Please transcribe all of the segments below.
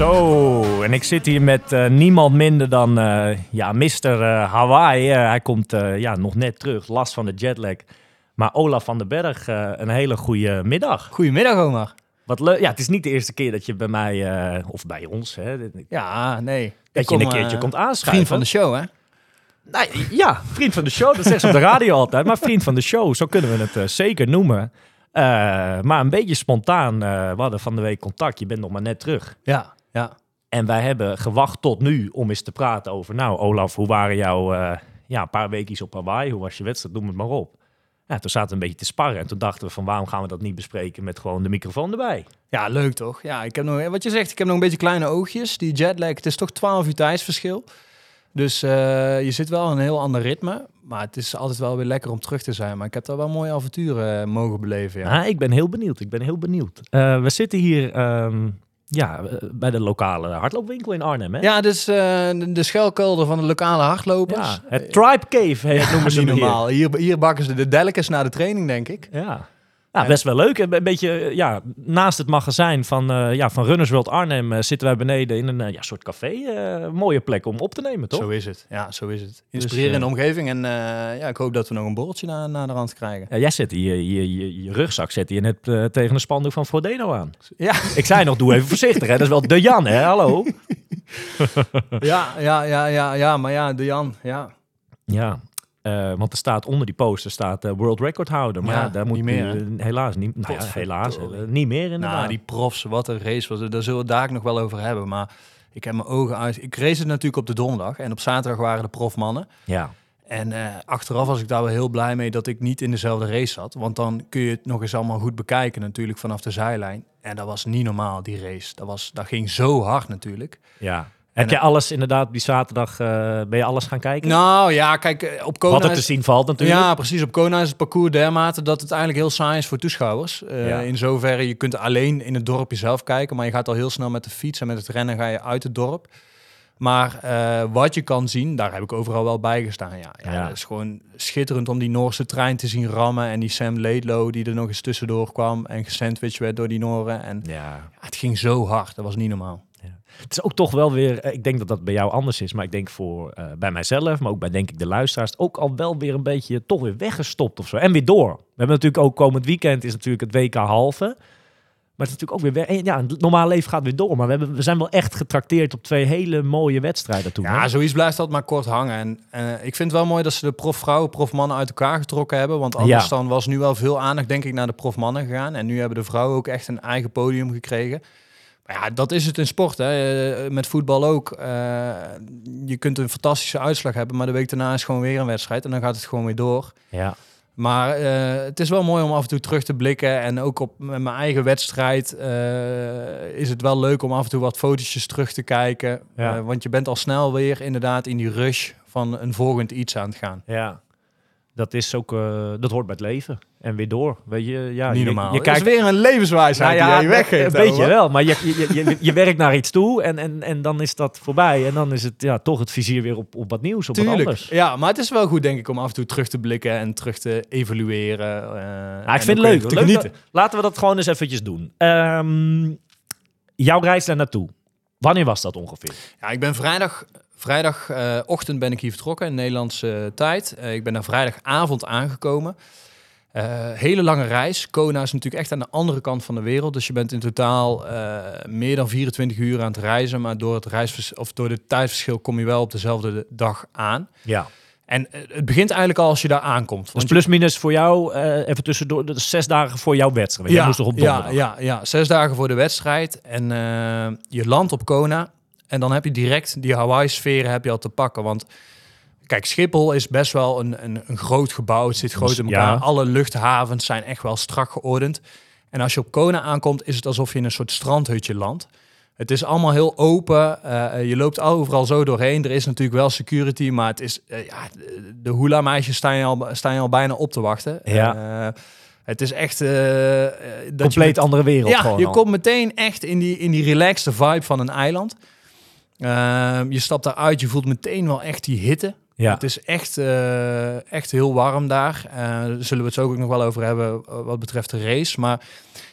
Zo, en ik zit hier met eh, niemand minder dan eh, ja, Mr. eh, Hawaii. Hij komt ja, nog net terug, last van de jetlag. Maar Olaf van den Berg, een hele goede middag. Goedemiddag, Omar. Wat leuk. Ja, het is niet de eerste keer dat je bij mij, of bij ons, hè, dat Ja, nee. je Ik kom, een keertje komt aanschuiven. Vriend van de show, hè? Nee, ja, vriend van de show. Dat zeggen ze op de radio altijd. Maar vriend van de show, zo kunnen we het zeker noemen. Maar een beetje spontaan. we hadden van de week contact. Je bent nog maar net terug. Ja, ja. En wij hebben gewacht tot nu om eens te praten over... Nou, Olaf, hoe waren jouw eh, ja, een paar weekjes op Hawaii? Hoe was je wedstrijd? Noem het maar op. Ja, toen zaten we een beetje te sparren. En toen dachten we van, waarom gaan we dat niet bespreken met gewoon de microfoon erbij? Ja, leuk toch? Ja, ik heb nog, wat je zegt, ik heb nog een beetje kleine oogjes. Die jetlag, het is toch 12 uur tijdsverschil. Dus eh, je zit wel in een heel ander ritme. Maar het is altijd wel weer lekker om terug te zijn. Maar ik heb daar wel mooie avonturen eh, mogen beleven. Ja. Ja, ik ben heel benieuwd. Ik ben heel benieuwd. Eh, we zitten hier ehm, ja, eh, bij de lokale hardloopwinkel in Arnhem. Hè? Ja, dus eh, de, de schuilkelder van de lokale hardlopers. Ja, het Tribe Cave hè, noemen ze hier. normaal. Hier, hier bakken ze de delkens na de training, denk ik. Ja. Ja, best wel leuk. Een beetje ja, naast het magazijn van, eh, ja, van Runners World Arnhem eh, zitten wij beneden in een eh, ja, soort café. Mooie plek om op te nemen, toch? Zo is het. Ja, zo is het. Inspirerende eh, omgeving. En ja, ik hoop dat we nog een borreltje na, na de rand krijgen. Ja, jij zet je, je, je, je rugzak zet je net tegen een spandoek van Frodeno aan. Ja, Ik zei nog, doe even voorzichtig. Hè? Dat is wel de Jan, hè? Hallo. ja, ja, ja, ja, ja. Maar ja, de Jan, ja. Ja, eh, want er staat onder die poster staat eh, World Record houder. Maar ja, Ja, daar moet meer, hè? eh, helaas niet. Nou ja, helaas niet meer inderdaad. Nou, die profs, wat een race was. Daar zullen we het daar nog wel over hebben. Maar ik heb mijn ogen uit. Ik race het natuurlijk op de donderdag. En op zaterdag waren de profmannen. Ja, En achteraf was ik daar wel heel blij mee dat ik niet in dezelfde race zat. Want dan kun je het nog eens allemaal goed bekijken natuurlijk vanaf de zijlijn. En dat was niet normaal, die race. Dat, was, dat ging zo hard natuurlijk. ja. Heb je alles inderdaad die zaterdag, eh, ben je alles gaan kijken? Nou ja, kijk, eh, op Kona Wat er te zien valt natuurlijk. Ja, precies. Op Kona is het parcours dermate dat het eigenlijk heel saai is voor toeschouwers. Eh, Ja. In zoverre, je kunt alleen in het dorpje zelf kijken, maar je gaat al heel snel met de fiets en met het rennen ga je uit het dorp. Maar eh, wat je kan zien, daar heb ik overal wel bij gestaan. Ja, ja, Ja. Het is gewoon schitterend om die Noorse trein te zien rammen. En die Sam Laidlow die er nog eens tussendoor kwam en gesandwiched werd door die Noren. En Ja. ja, het ging zo hard, dat was niet normaal. Het is ook toch wel weer, eh, ik denk dat dat bij jou anders is, maar ik denk voor eh, bij mijzelf, maar ook bij denk ik de luisteraars, ook al wel weer een beetje toch weer weggestopt of zo. En weer door. We hebben natuurlijk ook komend weekend is natuurlijk het WK halve. Maar het is natuurlijk ook weer weg. en Ja, het normaal leven gaat weer door. Maar we, hebben, we zijn wel echt getrakteerd op twee hele mooie wedstrijden toen. Ja, hè? zoiets blijft dat maar kort hangen. En eh, ik vind het wel mooi dat ze de profvrouwen, profmannen uit elkaar getrokken hebben. Want anders Ja. dan was nu wel veel aandacht, denk ik, naar de profmannen gegaan. En nu hebben de vrouwen ook echt een eigen podium gekregen. Maar ja, dat is het in sport. Hè. Eh, Met voetbal ook. Eh, je kunt een fantastische uitslag hebben, maar de week daarna is gewoon weer een wedstrijd. En dan gaat het gewoon weer door. ja. Maar eh, het is wel mooi om af en toe terug te blikken. En ook op met mijn eigen wedstrijd is het wel leuk om af en toe wat fotootjes terug te kijken. Ja. Want je bent al snel weer inderdaad in die rush van een volgend iets aan het gaan. ja. Dat is ook, eh, dat hoort bij het leven. En weer door. Weet je, ja, Niet je, normaal. Je Het is kijkt weer een levenswijsheid Nou die je weggeeft. een beetje wel. Maar je, je, je, je werkt naar iets toe en, en, en dan is dat voorbij. En dan is het ja, toch het vizier weer op, op wat nieuws, op wat Tuurlijk. anders. Ja, maar het is wel goed denk ik om af en toe terug te blikken en terug te evalueren. eh, Ja, en ik vind het leuk. te leuk genieten. dat- laten we dat gewoon eens eventjes doen. Ehm, jouw reis daar naartoe. Wanneer was dat ongeveer? Ja, ik ben vrijdag, vrijdagochtend ben ik hier vertrokken in Nederlandse eh, tijd. Eh, ik ben daar vrijdagavond aangekomen. Eh, hele lange reis. Kona is natuurlijk echt aan de andere kant van de wereld. Dus je bent in totaal meer dan 24 uur aan het reizen. Maar door het, reisvers of door het tijdverschil kom je wel op dezelfde dag aan. Ja. En het begint eigenlijk al als je daar aankomt. Dus Want plus minus voor jou, even tussendoor, dat is zes dagen voor jouw wedstrijd. Jij moest toch op ja, donderdag? ja, ja, zes dagen voor de wedstrijd. En je landt op Kona. En dan heb je direct die Hawaii-sferen heb je al te pakken. Want kijk, Schiphol is best wel een, een, een groot gebouw. Het zit groot in elkaar. Ja. Alle luchthavens zijn echt wel strak geordend. En als je op Kona aankomt, is het alsof je in een soort strandhutje landt. Het is allemaal heel open. Eh, je loopt overal zo doorheen. Er is natuurlijk wel security, maar het is, eh, ja, de- hula-meisjes staan je, al, staan je al bijna op te wachten. Ja. Eh, het is echt... eh, eh, dat Compleet je, andere wereld ja, je al. komt meteen echt in die, in die relaxte vibe van een eiland. Ehm, je stapt daaruit, je voelt meteen wel echt die hitte. Ja. Het is echt, eh, echt heel warm daar. Daar zullen we het zo ook nog wel over hebben eh, wat betreft de race. Maar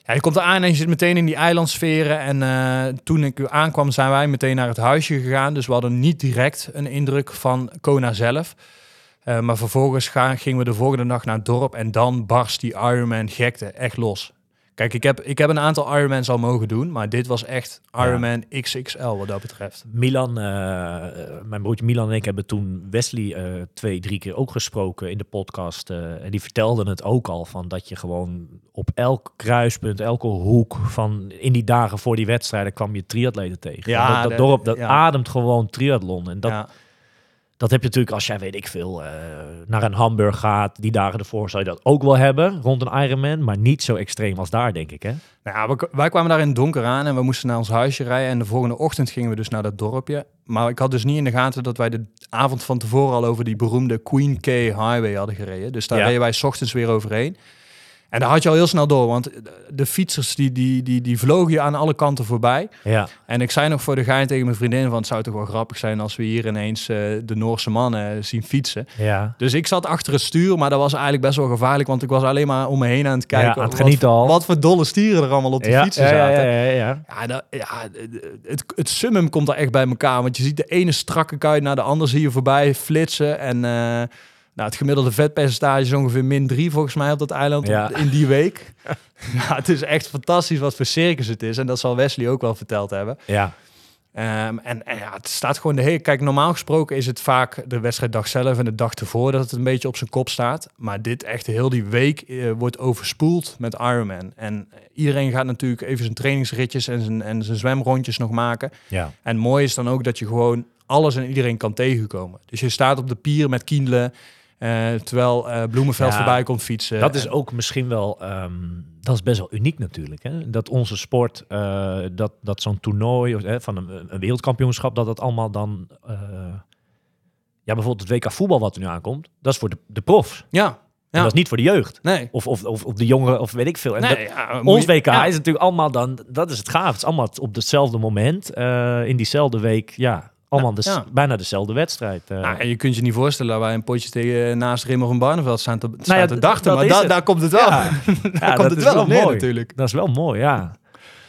ja, je komt eraan en je zit meteen in die eilandsferen. En toen ik aankwam zijn wij meteen naar het huisje gegaan. Dus we hadden niet direct een indruk van Kona zelf. Maar vervolgens gaan, gingen we de volgende dag naar het dorp. En dan barst die Ironman gekte echt los. Kijk, ik heb, ik heb een aantal Ironmans al mogen doen. Maar dit was echt Ironman XXL wat dat betreft. Milan, eh, mijn broertje Milan en ik hebben toen Wesley eh, twee, drie keer ook gesproken in de podcast. eh, en die vertelden het ook al van dat je gewoon op elk kruispunt, elke hoek van in die dagen voor die wedstrijden kwam je triatleten tegen. Ja, dat, dat de- dorp dat ja. ademt gewoon triathlon. En dat, ja. Dat heb je natuurlijk als jij, weet ik veel, eh, naar een Hamburg gaat. Die dagen ervoor zou je dat ook wel hebben rond een Ironman. Maar niet zo extreem als daar, denk ik. Hè? Nou, ja, we- wij kwamen daar in het donker aan en we moesten naar ons huisje rijden. En de volgende ochtend gingen we dus naar dat dorpje. Maar ik had dus niet in de gaten dat wij de avond van tevoren al over die beroemde Queen K Highway hadden gereden. Dus daar Ja. reden wij 's ochtends weer overheen. En daar had je al heel snel door, want de fietsers die, die, die, die vlogen je aan alle kanten voorbij. Ja, En ik zei nog voor de gein tegen mijn vriendin van het zou toch wel grappig zijn als we hier ineens eh, de Noorse mannen zien fietsen. ja. Dus ik zat achter het stuur, maar dat was eigenlijk best wel gevaarlijk, want ik was alleen maar om me heen aan het kijken. aan het wat- al. Wat voor dolle stieren er allemaal op de ja, fietsen ja, ja, zaten. ja, ja, ja. Ja, dat, ja het, het summum komt daar echt bij elkaar. Want je ziet de ene strakke kuit naar de ander zie je voorbij flitsen. En eh, nou, het gemiddelde vetpercentage is ongeveer min 3 volgens mij op dat eiland Ja. in die week. ja, het is echt fantastisch wat voor circus het is. En dat zal Wesley ook wel verteld hebben. ja. Ehm, en, en ja, het staat gewoon de hele... Kijk, normaal gesproken is het vaak de wedstrijddag zelf en de dag ervoor dat het een beetje op zijn kop staat. Maar dit echt heel die week eh, wordt overspoeld met Ironman. En iedereen gaat natuurlijk even zijn trainingsritjes en zijn, en zijn zwemrondjes nog maken. ja. En mooi is dan ook dat je gewoon alles en iedereen kan tegenkomen. Dus je staat op de pier met Kiendelen, eh, terwijl eh, Bloemenveld Ja, voorbij komt fietsen. Dat is ook misschien wel, ehm, dat is best wel uniek natuurlijk. Hè? Dat onze sport, eh, dat, dat zo'n toernooi of, hè, van een, een wereldkampioenschap, dat dat allemaal dan, ja bijvoorbeeld het WK voetbal wat er nu aankomt, dat is voor de, de profs. Ja, ja. dat is niet voor de jeugd. nee. Of, of, of, de jongeren, of weet ik veel. En nee dat, ja, moet ons je- WK ja. is natuurlijk allemaal dan, dat is het gaaf. Het is allemaal op hetzelfde moment, in diezelfde week, ja, allemaal de, ja. bijna dezelfde wedstrijd. eh. Nou, en je kunt je niet voorstellen dat wij een potje tegen eh, naast Rimmer van Barneveld staan te, staan ja, te d- dachten. Maar da- daar komt het wel. Ja. daar Ja, komt dat het is wel wel op neer mooi. natuurlijk. Dat is wel mooi, ja.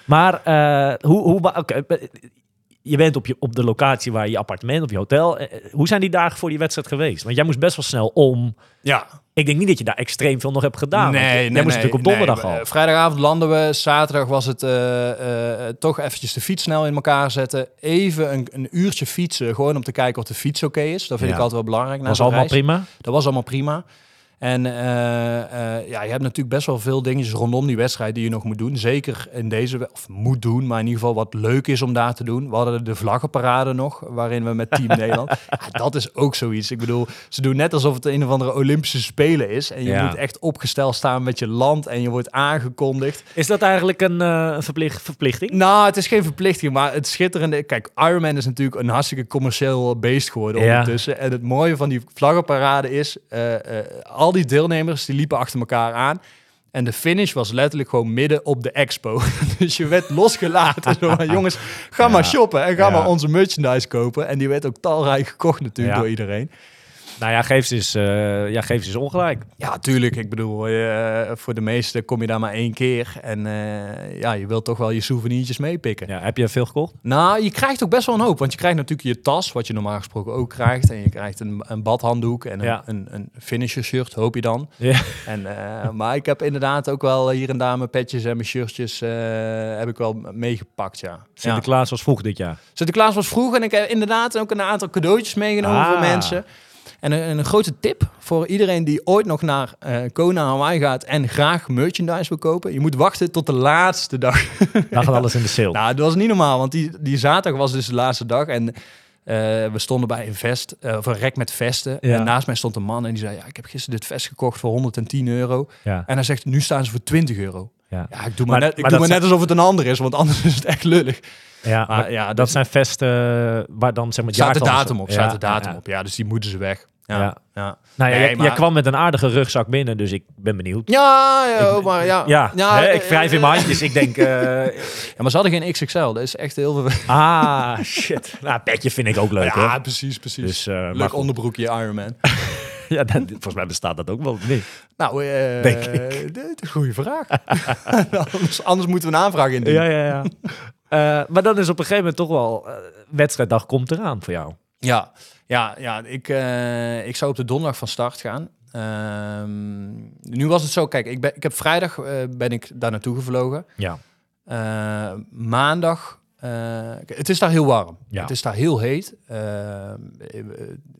Maar eh, hoe, hoe, je bent op, je, op de locatie waar je appartement, of je hotel. Eh, Hoe zijn die dagen voor die wedstrijd geweest? Want jij moest best wel snel om. Ja, Ik denk niet dat je daar extreem veel nog hebt gedaan. want jij moest natuurlijk op donderdag nee. al. Eh, Vrijdagavond landen we. Zaterdag was het eh, eh, toch eventjes de fiets snel in elkaar zetten. Even een, een uurtje fietsen, gewoon om te kijken of de fiets oké is. Dat vind Ja. ik altijd wel belangrijk. na was allemaal reis. prima. Dat was allemaal prima. En eh, eh, ja, je hebt natuurlijk best wel veel dingetjes rondom die wedstrijd die je nog moet doen. Zeker in deze, of moet doen, maar in ieder geval wat leuk is om daar te doen. We hadden de vlaggenparade nog, waarin we met Team Nederland. Ja, dat is ook zoiets. Ik bedoel, ze doen net alsof het een of andere Olympische Spelen is. En je Ja. moet echt opgesteld staan met je land en je wordt aangekondigd. Is dat eigenlijk een eh, verplicht, verplichting? Nou, het is geen verplichting, maar het schitterende... Kijk, Ironman is natuurlijk een hartstikke commercieel beest geworden Ja. ondertussen. En het mooie van die vlaggenparade is... eh, al die deelnemers die liepen achter elkaar aan. En de finish was letterlijk gewoon midden op de expo. dus je werd losgelaten. Zo van, jongens, ga maar shoppen en ga Ja. maar onze merchandise kopen. En die werd ook talrijk gekocht natuurlijk door iedereen. Nou ja, geef ze eens, eh, ja, geef ze eens ongelijk. Ja, tuurlijk. Ik bedoel, eh, voor de meesten kom je daar maar één keer. En eh, ja, je wilt toch wel je souvenirtjes meepikken. Ja, heb je veel gekocht? Nou, je krijgt ook best wel een hoop. Want je krijgt natuurlijk je tas, wat je normaal gesproken ook krijgt. En je krijgt een, een badhanddoek en een, Ja. een, een finisher shirt, hoop je dan. Ja. En, maar ik heb inderdaad ook wel hier en daar mijn petjes en mijn shirtjes heb ik wel meegepakt, ja. ja. Sinterklaas was vroeg dit jaar. Sinterklaas was vroeg en ik heb inderdaad ook een aantal cadeautjes meegenomen Ah. voor mensen. En een, een grote tip voor iedereen die ooit nog naar eh Kona Hawaii gaat en graag merchandise wil kopen. Je moet wachten tot de laatste dag. Dan gaat alles in de sale. Nou, dat was niet normaal, want die, die zaterdag was dus de laatste dag. En eh, we stonden bij een vest, eh, of een rek met vesten. Ja. En naast mij stond een man en die zei, ja, ik heb gisteren dit vest gekocht voor 110 euro. ja. En hij zegt, nu staan ze voor 20 euro. Ja. Ja, ik doe maar, Maar- net, ik maar doe maar net alsof het een ander is, want anders is het echt lullig. Ja, Maar maar ja, dat dat- zijn vesten waar dan zeg maar Staat de datum op, Ja, staat de datum op. Ja, dus die moeten ze weg. Ja, Ja. ja. Nou Nee, jij, maar- jij kwam met een aardige rugzak binnen, dus ik ben benieuwd. Ja, ja, maar ja. Ja, hè, ik eh, wrijf in mijn handjes. Ik denk, eh, Ja, maar ze hadden geen XXL. Dat is echt heel veel. ah, shit. Nou, petje vind ik ook leuk, ja, hoor. precies, precies. Dus, eh, Leuk onderbroekje Iron Man. Ja, dat, volgens mij bestaat dat ook wel, niet? nou, eh Denk ik. dit is een goede vraag. anders, anders moeten we een aanvraag indienen. Ja, ja, ja. Eh, maar dan is op een gegeven moment toch wel... eh, wedstrijddag komt eraan voor jou. Ja, ja, ja ik, ik zou op de donderdag van start gaan. Ehm, nu was het zo, kijk, ik, ben, ik heb vrijdag ben ik daar naartoe gevlogen. Ja. Maandag, eh, het is daar heel warm. Ja. Het is daar heel heet. Eh,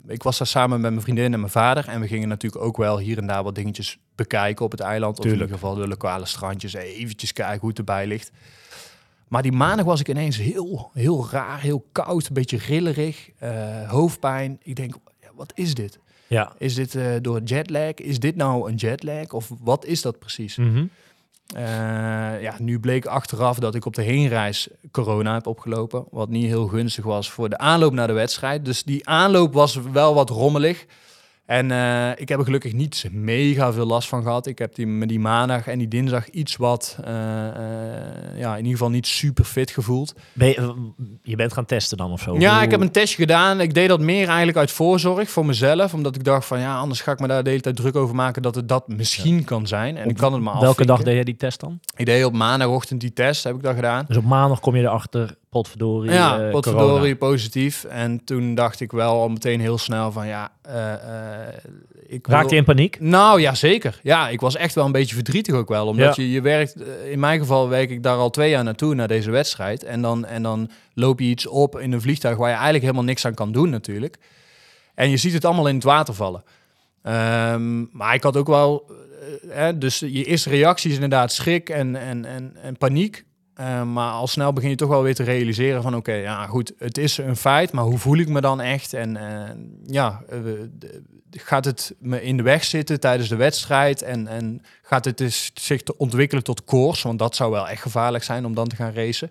ik was daar samen met mijn vriendin en mijn vader. En we gingen natuurlijk ook wel hier en daar wat dingetjes bekijken op het eiland. Of in ieder geval de lokale strandjes. Eventjes kijken hoe het erbij ligt. Maar die maandag was ik ineens heel, heel raar, heel koud, een beetje rillerig, eh, hoofdpijn. Ik denk, wat is dit? Ja. Is dit door jetlag? Is dit nou een jetlag? Of wat is dat precies? Mhm. Eh, ja, nu bleek achteraf dat ik op de heenreis corona heb opgelopen. Wat niet heel gunstig was voor de aanloop naar de wedstrijd. Dus die aanloop was wel wat rommelig. En eh, ik heb er gelukkig niet mega veel last van gehad. Ik heb die, die maandag en die dinsdag iets wat, eh, eh, ja, in ieder geval niet super fit gevoeld. Ben je, je bent gaan testen dan of zo? Ja, Hoe- ik heb een testje gedaan. Ik deed dat meer eigenlijk uit voorzorg voor mezelf. Omdat ik dacht van ja, anders ga ik me daar de hele tijd druk over maken dat het dat misschien kan zijn. En ik kan het maar Welke afvinken. dag deed jij die test dan? Ik deed op maandagochtend die test, heb ik dat gedaan. Dus op maandag kom je erachter, potverdorie, Ja, eh, potverdorie, corona. positief. En toen dacht ik wel al meteen heel snel van ja... eh, eh, ik Raakte je in paniek? Nou ja, zeker. Ja, ik was echt wel een beetje verdrietig ook wel. Omdat Ja. je, je werkt, in mijn geval werk ik daar al twee jaar naartoe, naar deze wedstrijd. En dan, en dan loop je iets op in een vliegtuig waar je eigenlijk helemaal niks aan kan doen natuurlijk. En je ziet het allemaal in het water vallen. Ehm, maar ik had ook wel... eh, hè, dus je eerste reactie is inderdaad schrik en, en, en, en paniek. Eh, maar al snel begin je toch wel weer te realiseren van... oké, ja goed, het is een feit, maar hoe voel ik me dan echt? En eh, ja, eh, gaat het me in de weg zitten tijdens de wedstrijd? En, en gaat het dus zich te ontwikkelen tot koers? Want dat zou wel echt gevaarlijk zijn om dan te gaan racen.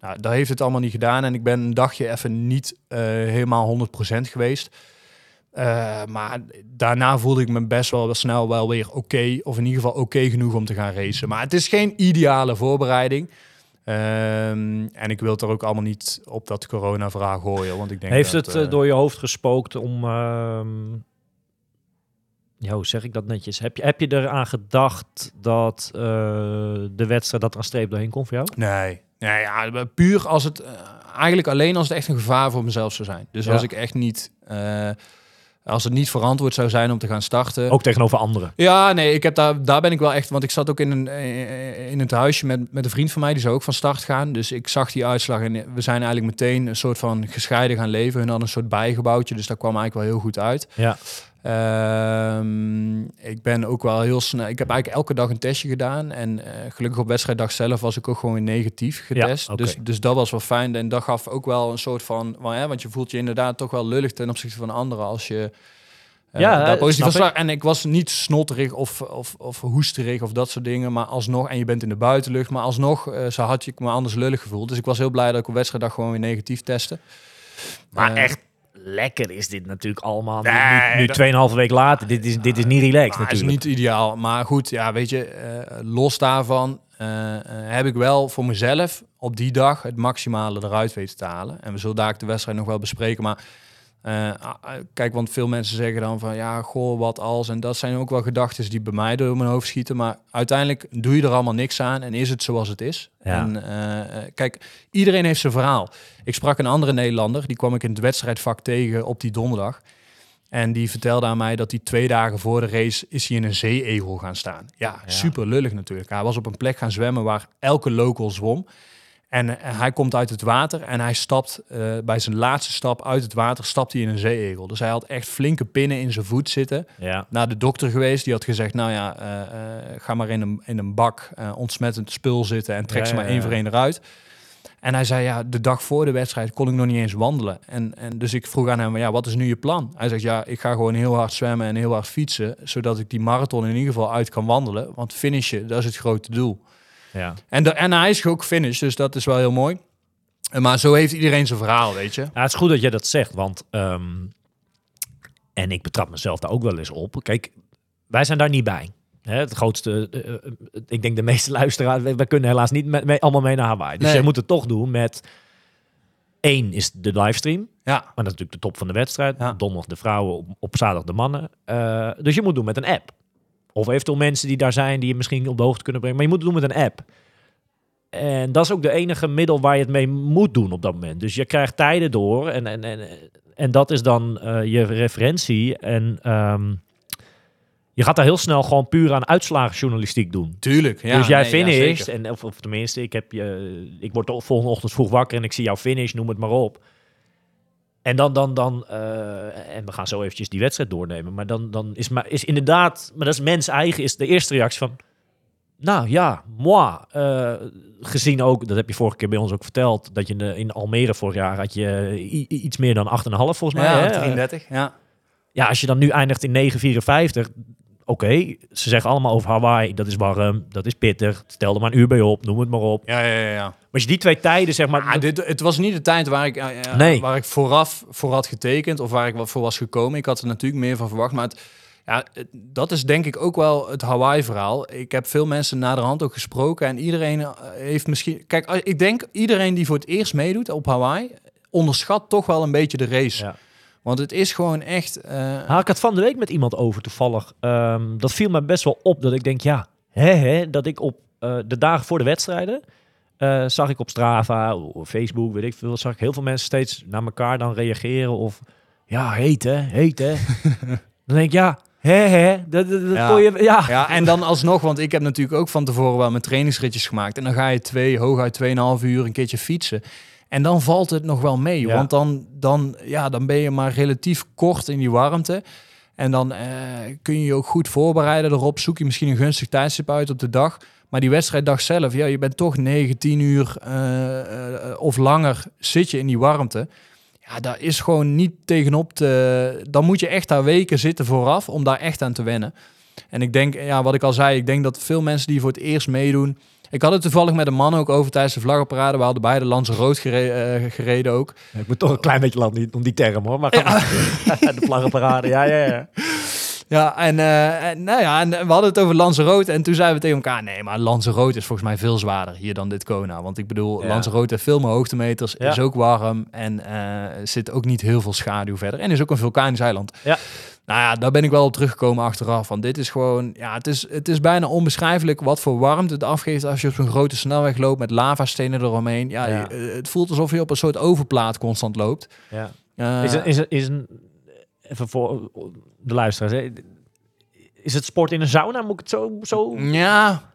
Nou, dat heeft het allemaal niet gedaan. En ik ben een dagje even niet helemaal 100% geweest. Maar daarna voelde ik me best wel snel wel weer oké. of in ieder geval oké genoeg om te gaan racen. Maar het is geen ideale voorbereiding. Ehm, en ik wil het er ook allemaal niet op dat corona-verhaal gooien. Want ik denk Heeft dat, het eh, eh, door je hoofd gespookt om... ehm, ja, hoe zeg ik dat netjes? Heb je, heb je eraan gedacht dat eh, de wedstrijd dat er een streep doorheen kon voor jou? Nee. Nee, ja, puur als het... eigenlijk alleen als het echt een gevaar voor mezelf zou zijn. Dus Ja. als ik echt niet... eh, als het niet verantwoord zou zijn om te gaan starten... Ook tegenover anderen. Ja, nee, ik heb daar, daar ben ik wel echt... Want ik zat ook in, een, eh, in het huisje met, met een vriend van mij. Die zou ook van start gaan. Dus ik zag die uitslag en we zijn eigenlijk meteen een soort van gescheiden gaan leven. Hun hadden een soort bijgebouwtje, dus dat kwam eigenlijk wel heel goed uit. Ja. Ehm, ik ben ook wel heel snel. Ik heb eigenlijk elke dag een testje gedaan. En eh, gelukkig op wedstrijddag zelf was ik ook gewoon weer negatief getest. dus, dus dat was wel fijn. En dat gaf ook wel een soort van. hè, want je voelt je inderdaad toch wel lullig ten opzichte van anderen als je. eh, Ja, daar eh, positief was. En ik was niet snotterig of, of, of hoesterig of dat soort dingen. Maar alsnog, en je bent in de buitenlucht. Maar alsnog, zo had ik me anders lullig gevoeld. Dus ik was heel blij dat ik op wedstrijddag gewoon weer negatief testte. Maar echt lekker is dit natuurlijk allemaal. Nee, nu nu dat- 2,5 week later. Dit is, dit is niet relaxed Maar het is natuurlijk. niet ideaal. Maar goed, ja, weet je, eh, los daarvan eh, eh, heb ik wel voor mezelf op die dag het maximale eruit weten te halen. En we zullen daar de wedstrijd nog wel bespreken. Maar eh, ah, ah, kijk, want veel mensen zeggen dan van ja, goh, wat als. En dat zijn ook wel gedachten die bij mij door mijn hoofd schieten. Maar uiteindelijk doe je er allemaal niks aan en is het zoals het is. Ja. En eh, eh, kijk, iedereen heeft zijn verhaal. Ik sprak een andere Nederlander, die kwam ik in het wedstrijdvak tegen op die donderdag. En die vertelde aan mij dat hij twee dagen voor de race is hij in een zeeegel gaan staan. Ja, Ja. super lullig natuurlijk. Hij was op een plek gaan zwemmen waar elke local zwom. En eh, hij komt uit het water en hij stapt eh, bij zijn laatste stap uit het water, stapt hij in een zeeegel. Dus hij had echt flinke pinnen in zijn voet zitten. Ja. Naar de dokter geweest, die had gezegd, nou ja, eh, ga maar in een, in een bak ontsmettend spul zitten en trek Ja, ze maar ja, één voor één eruit. En hij zei, ja, de dag voor de wedstrijd kon ik nog niet eens wandelen. En, en dus ik vroeg aan hem, ja, wat is nu je plan? Hij zegt, ja, ik ga gewoon heel hard zwemmen en heel hard fietsen, zodat ik die marathon in ieder geval uit kan wandelen. Want finishen, dat is het grote doel. Ja. En, de, en hij is ook finish, dus dat is wel heel mooi. Eh, Maar zo heeft iedereen zijn verhaal, weet je. Ja, het is goed dat jij dat zegt, want ehm, En ik betrap mezelf daar ook wel eens op. Kijk, wij zijn daar niet bij. Hè, het grootste, eh, eh, ik denk de meeste luisteraars, wij, wij kunnen helaas niet met, mee- allemaal mee naar Hawaii. Dus Nee. je moet het toch doen met, één is de livestream. Ja, Maar dat is natuurlijk de top van de wedstrijd. Ja. Donderdag de vrouwen, op, op zaterdag de mannen. Dus je moet doen met een app. Of eventueel mensen die daar zijn, die je misschien op de hoogte kunnen brengen. Maar je moet het doen met een app. En dat is ook de enige middel waar je het mee moet doen op dat moment. Dus je krijgt tijden door. En, en, en, en dat is dan eh, je referentie. En ehm, je gaat daar heel snel gewoon puur aan uitslagenjournalistiek doen. tuurlijk. Ja, dus jij nee, finisht, en, of, of tenminste, ik, heb je, ik word de volgende ochtend vroeg wakker en ik zie jou finish, noem het maar op. En dan, dan, dan eh, en we gaan zo eventjes die wedstrijd doornemen, maar dan, dan is, maar, is inderdaad, maar dat is mens eigen, is de eerste reactie van, nou ja, moi. Eh, gezien ook, dat heb je vorige keer bij ons ook verteld, dat je in, in Almere vorig jaar had je iets meer dan 8,5 volgens mij. ja, hè? 33. Ja. Ja, als je dan nu eindigt in 9,54. Oké, ze zeggen allemaal over Hawaii. Dat is warm, dat is pittig. Stel er maar een uur bij op, noem het maar op. Maar Ja, ja, ja, ja. als je die twee tijden, zeg maar... Ah, dit, het was niet de tijd waar ik, eh, eh, Nee. waar ik vooraf voor had getekend of waar ik wat voor was gekomen. Ik had er natuurlijk meer van verwacht. Maar het, ja, dat is denk ik ook wel het Hawaii-verhaal. Ik heb veel mensen naderhand ook gesproken en iedereen eh, heeft misschien... Kijk, ik denk iedereen die voor het eerst meedoet op Hawaii, onderschat toch wel een beetje de race. Ja. Want het is gewoon echt... Had ik het van de week met iemand over toevallig. Ehm, dat viel me best wel op. Dat ik denk, ja, hè, hè, dat ik op eh, de dagen voor de wedstrijden... eh, zag ik op Strava of Facebook, weet ik veel... zag ik heel veel mensen steeds naar elkaar dan reageren. Of, ja, heet hè, heet hè. dan denk ik, ja, hè, hè. Dat, dat, dat Ja. je, ja. Ja, en dan alsnog, want ik heb natuurlijk ook van tevoren wel mijn trainingsritjes gemaakt. En dan ga je twee, hooguit 2,5 uur een keertje fietsen. En dan valt het nog wel mee. Ja. Want dan, dan, ja, dan ben je maar relatief kort in die warmte. En dan eh, kun je je ook goed voorbereiden erop. Zoek je misschien een gunstig tijdstip uit op de dag. Maar die wedstrijddag zelf, ja, je bent toch 9, 10 uur eh, eh, of langer zit je in die warmte. Ja, daar is gewoon niet tegenop te... Dan moet je echt daar weken zitten vooraf om daar echt aan te wennen. En ik denk, ja, wat ik al zei, ik denk dat veel mensen die voor het eerst meedoen... Ik had het toevallig met een man ook over tijdens de vlaggenparade. We hadden beide Lanzarote gere eh, gereden ook. Ik moet toch een klein beetje landen om die term hoor. Maar de vlaggenparade, ja, ja, ja. Ja, en, eh, en, nou ja, en we hadden het over Lanzarote. En toen zeiden we tegen elkaar, nee, maar Lanzarote is volgens mij veel zwaarder hier dan dit Kona. Want ik bedoel, Ja. Lanzarote heeft veel meer hoogtemeters, Ja. is ook warm en eh, zit ook niet heel veel schaduw verder. En is ook een vulkanisch eiland. Ja. Nou ja, daar ben ik wel op teruggekomen achteraf. Want dit is gewoon, ja, het is, het is bijna onbeschrijfelijk wat voor warmte het afgeeft als je op zo'n grote snelweg loopt met lavastenen eromheen. Ja, Ja. je- eh, het voelt alsof je op een soort overplaat constant loopt. ja. Eh, Is, een, is, is een, even voor de luisteraars, hè. is het sport in een sauna? Moet ik het zo... zo... ja.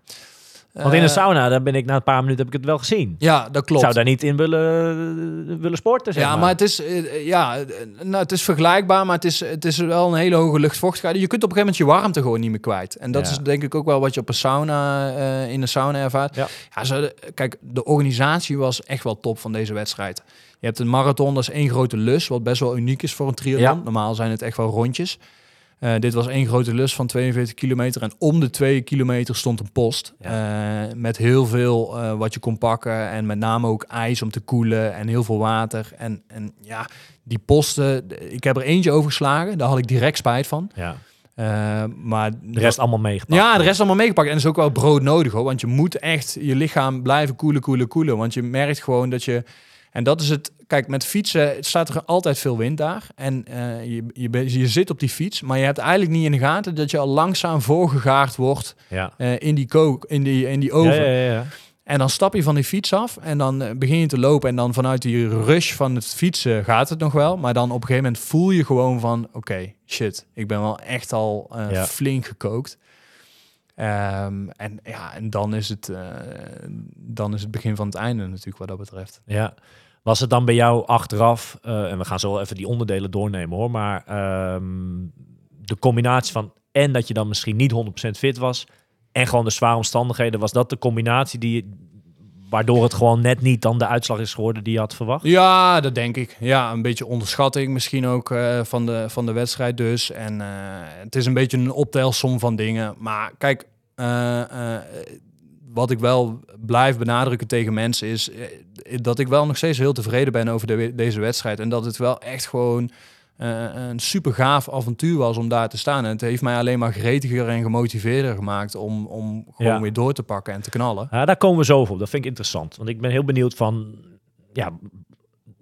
Want in Eh, een sauna, daar ben ik na een paar minuten heb ik het wel gezien. Ja, dat Ik klopt. zou daar niet in willen, willen sporten, zeg ja, maar. het is, eh, ja, eh, nou, het is vergelijkbaar, maar het is, het is wel een hele hoge luchtvochtigheid. Je kunt op een gegeven moment je warmte gewoon niet meer kwijt. En dat Ja. is denk ik ook wel wat je op een sauna, eh, in een sauna ervaart. Ja. Kijk, de organisatie was echt wel top van deze wedstrijd. Je hebt een marathon, dat is één grote lus, wat best wel uniek is voor een triathlon. Ja. Normaal zijn het echt wel rondjes. Eh, dit was één grote lus van 42 kilometer. En om de twee kilometer stond een post. eh, met heel veel eh, wat je kon pakken. En met name ook ijs om te koelen. En heel veel water. En, en ja, die posten. Ik heb er eentje overgeslagen. Daar had ik direct spijt van. Ja. Maar De rest allemaal meegepakt. ja, de rest allemaal meegepakt. En dat is ook wel brood nodig hoor. Want je moet echt je lichaam blijven koelen, koelen, koelen. Want je merkt gewoon dat je. En dat is het. Kijk, met fietsen staat er altijd veel wind daar. En eh, je, je, zit op die fiets. Maar je hebt eigenlijk niet in de gaten dat je al langzaam voorgegaard wordt Ja. eh, in die kook, in die, in die oven. Ja, ja. En dan stap je van die fiets af en dan eh, begin je te lopen. En dan vanuit die rush van het fietsen gaat het nog wel. Maar dan op een gegeven moment voel je gewoon van... Oké, shit, ik ben wel echt al flink gekookt. Ehm, en ja, en dan is, het, eh, dan is het begin van het einde natuurlijk wat dat betreft. Ja. Was het dan bij jou achteraf, eh, en we gaan zo even die onderdelen doornemen hoor, maar ehm, de combinatie van en dat je dan misschien niet 100% fit was en gewoon de zware omstandigheden, was dat de combinatie die, waardoor het gewoon net niet dan de uitslag is geworden die je had verwacht? Ja, dat denk ik. Ja, een beetje onderschatting misschien ook eh, van, de, van de wedstrijd dus. En eh, het is een beetje een optelsom van dingen. Maar kijk, eh, wat ik wel blijf benadrukken tegen mensen is dat ik wel nog steeds heel tevreden ben over de, deze wedstrijd. En dat het wel echt gewoon eh, een super gaaf avontuur was om daar te staan. En het heeft mij alleen maar gretiger en gemotiveerder gemaakt om, om gewoon Ja. weer door te pakken en te knallen. Ja, daar komen we zo op. Dat vind ik interessant. Want ik ben heel benieuwd van... Ja,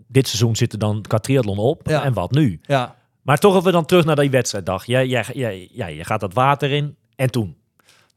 dit seizoen zit er dan qua triathlon op. Ja. En wat nu? Ja, Maar toch even dan terug naar die wedstrijddag. Jij, jij, jij, ja, je gaat dat water in. En toen?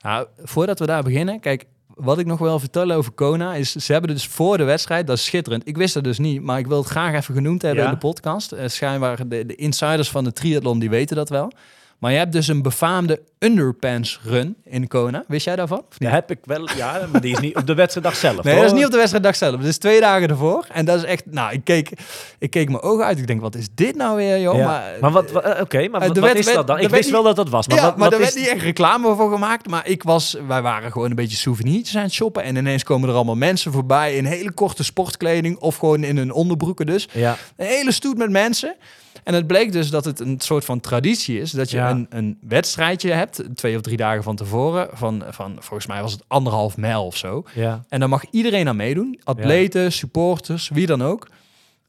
Nou, voordat we daar beginnen, kijk, wat ik nog wel vertellen over Kona is, ze hebben dus voor de wedstrijd, dat is schitterend. Ik wist het dus niet, maar ik wil het graag even genoemd hebben Ja. in de podcast. Eh, schijnbaar de, de insiders van de triathlon die weten dat wel. Maar je hebt dus een befaamde underpants run in Kona. Wist jij daarvan? Ja, heb ik wel. Ja, maar die is niet op de wedstrijddag zelf. Nee, hoor. dat is niet op de wedstrijddag zelf. Dat is twee dagen ervoor. En dat is echt, nou, ik keek, ik keek mijn ogen uit. Ik denk, wat is dit nou weer, joh? Ja. Maar, Maar, wat, wa- eh, oké, maar eh, wat, is dat dan? Ik wist niet- wel dat dat was. Maar ja, wat, maar wat er is... werd niet echt reclame voor gemaakt. Maar ik was, wij waren gewoon een beetje souvenirtjes aan het shoppen. En ineens komen er allemaal mensen voorbij in hele korte sportkleding. Of gewoon in hun onderbroeken dus. Ja, Een hele stoet met mensen. En het bleek dus dat het een soort van traditie is. Dat je Ja. een, een wedstrijdje hebt, twee of drie dagen van tevoren. Van, van volgens mij was het anderhalf mijl of zo. ja. En daar mag iedereen aan meedoen. Atleten, supporters, wie dan ook.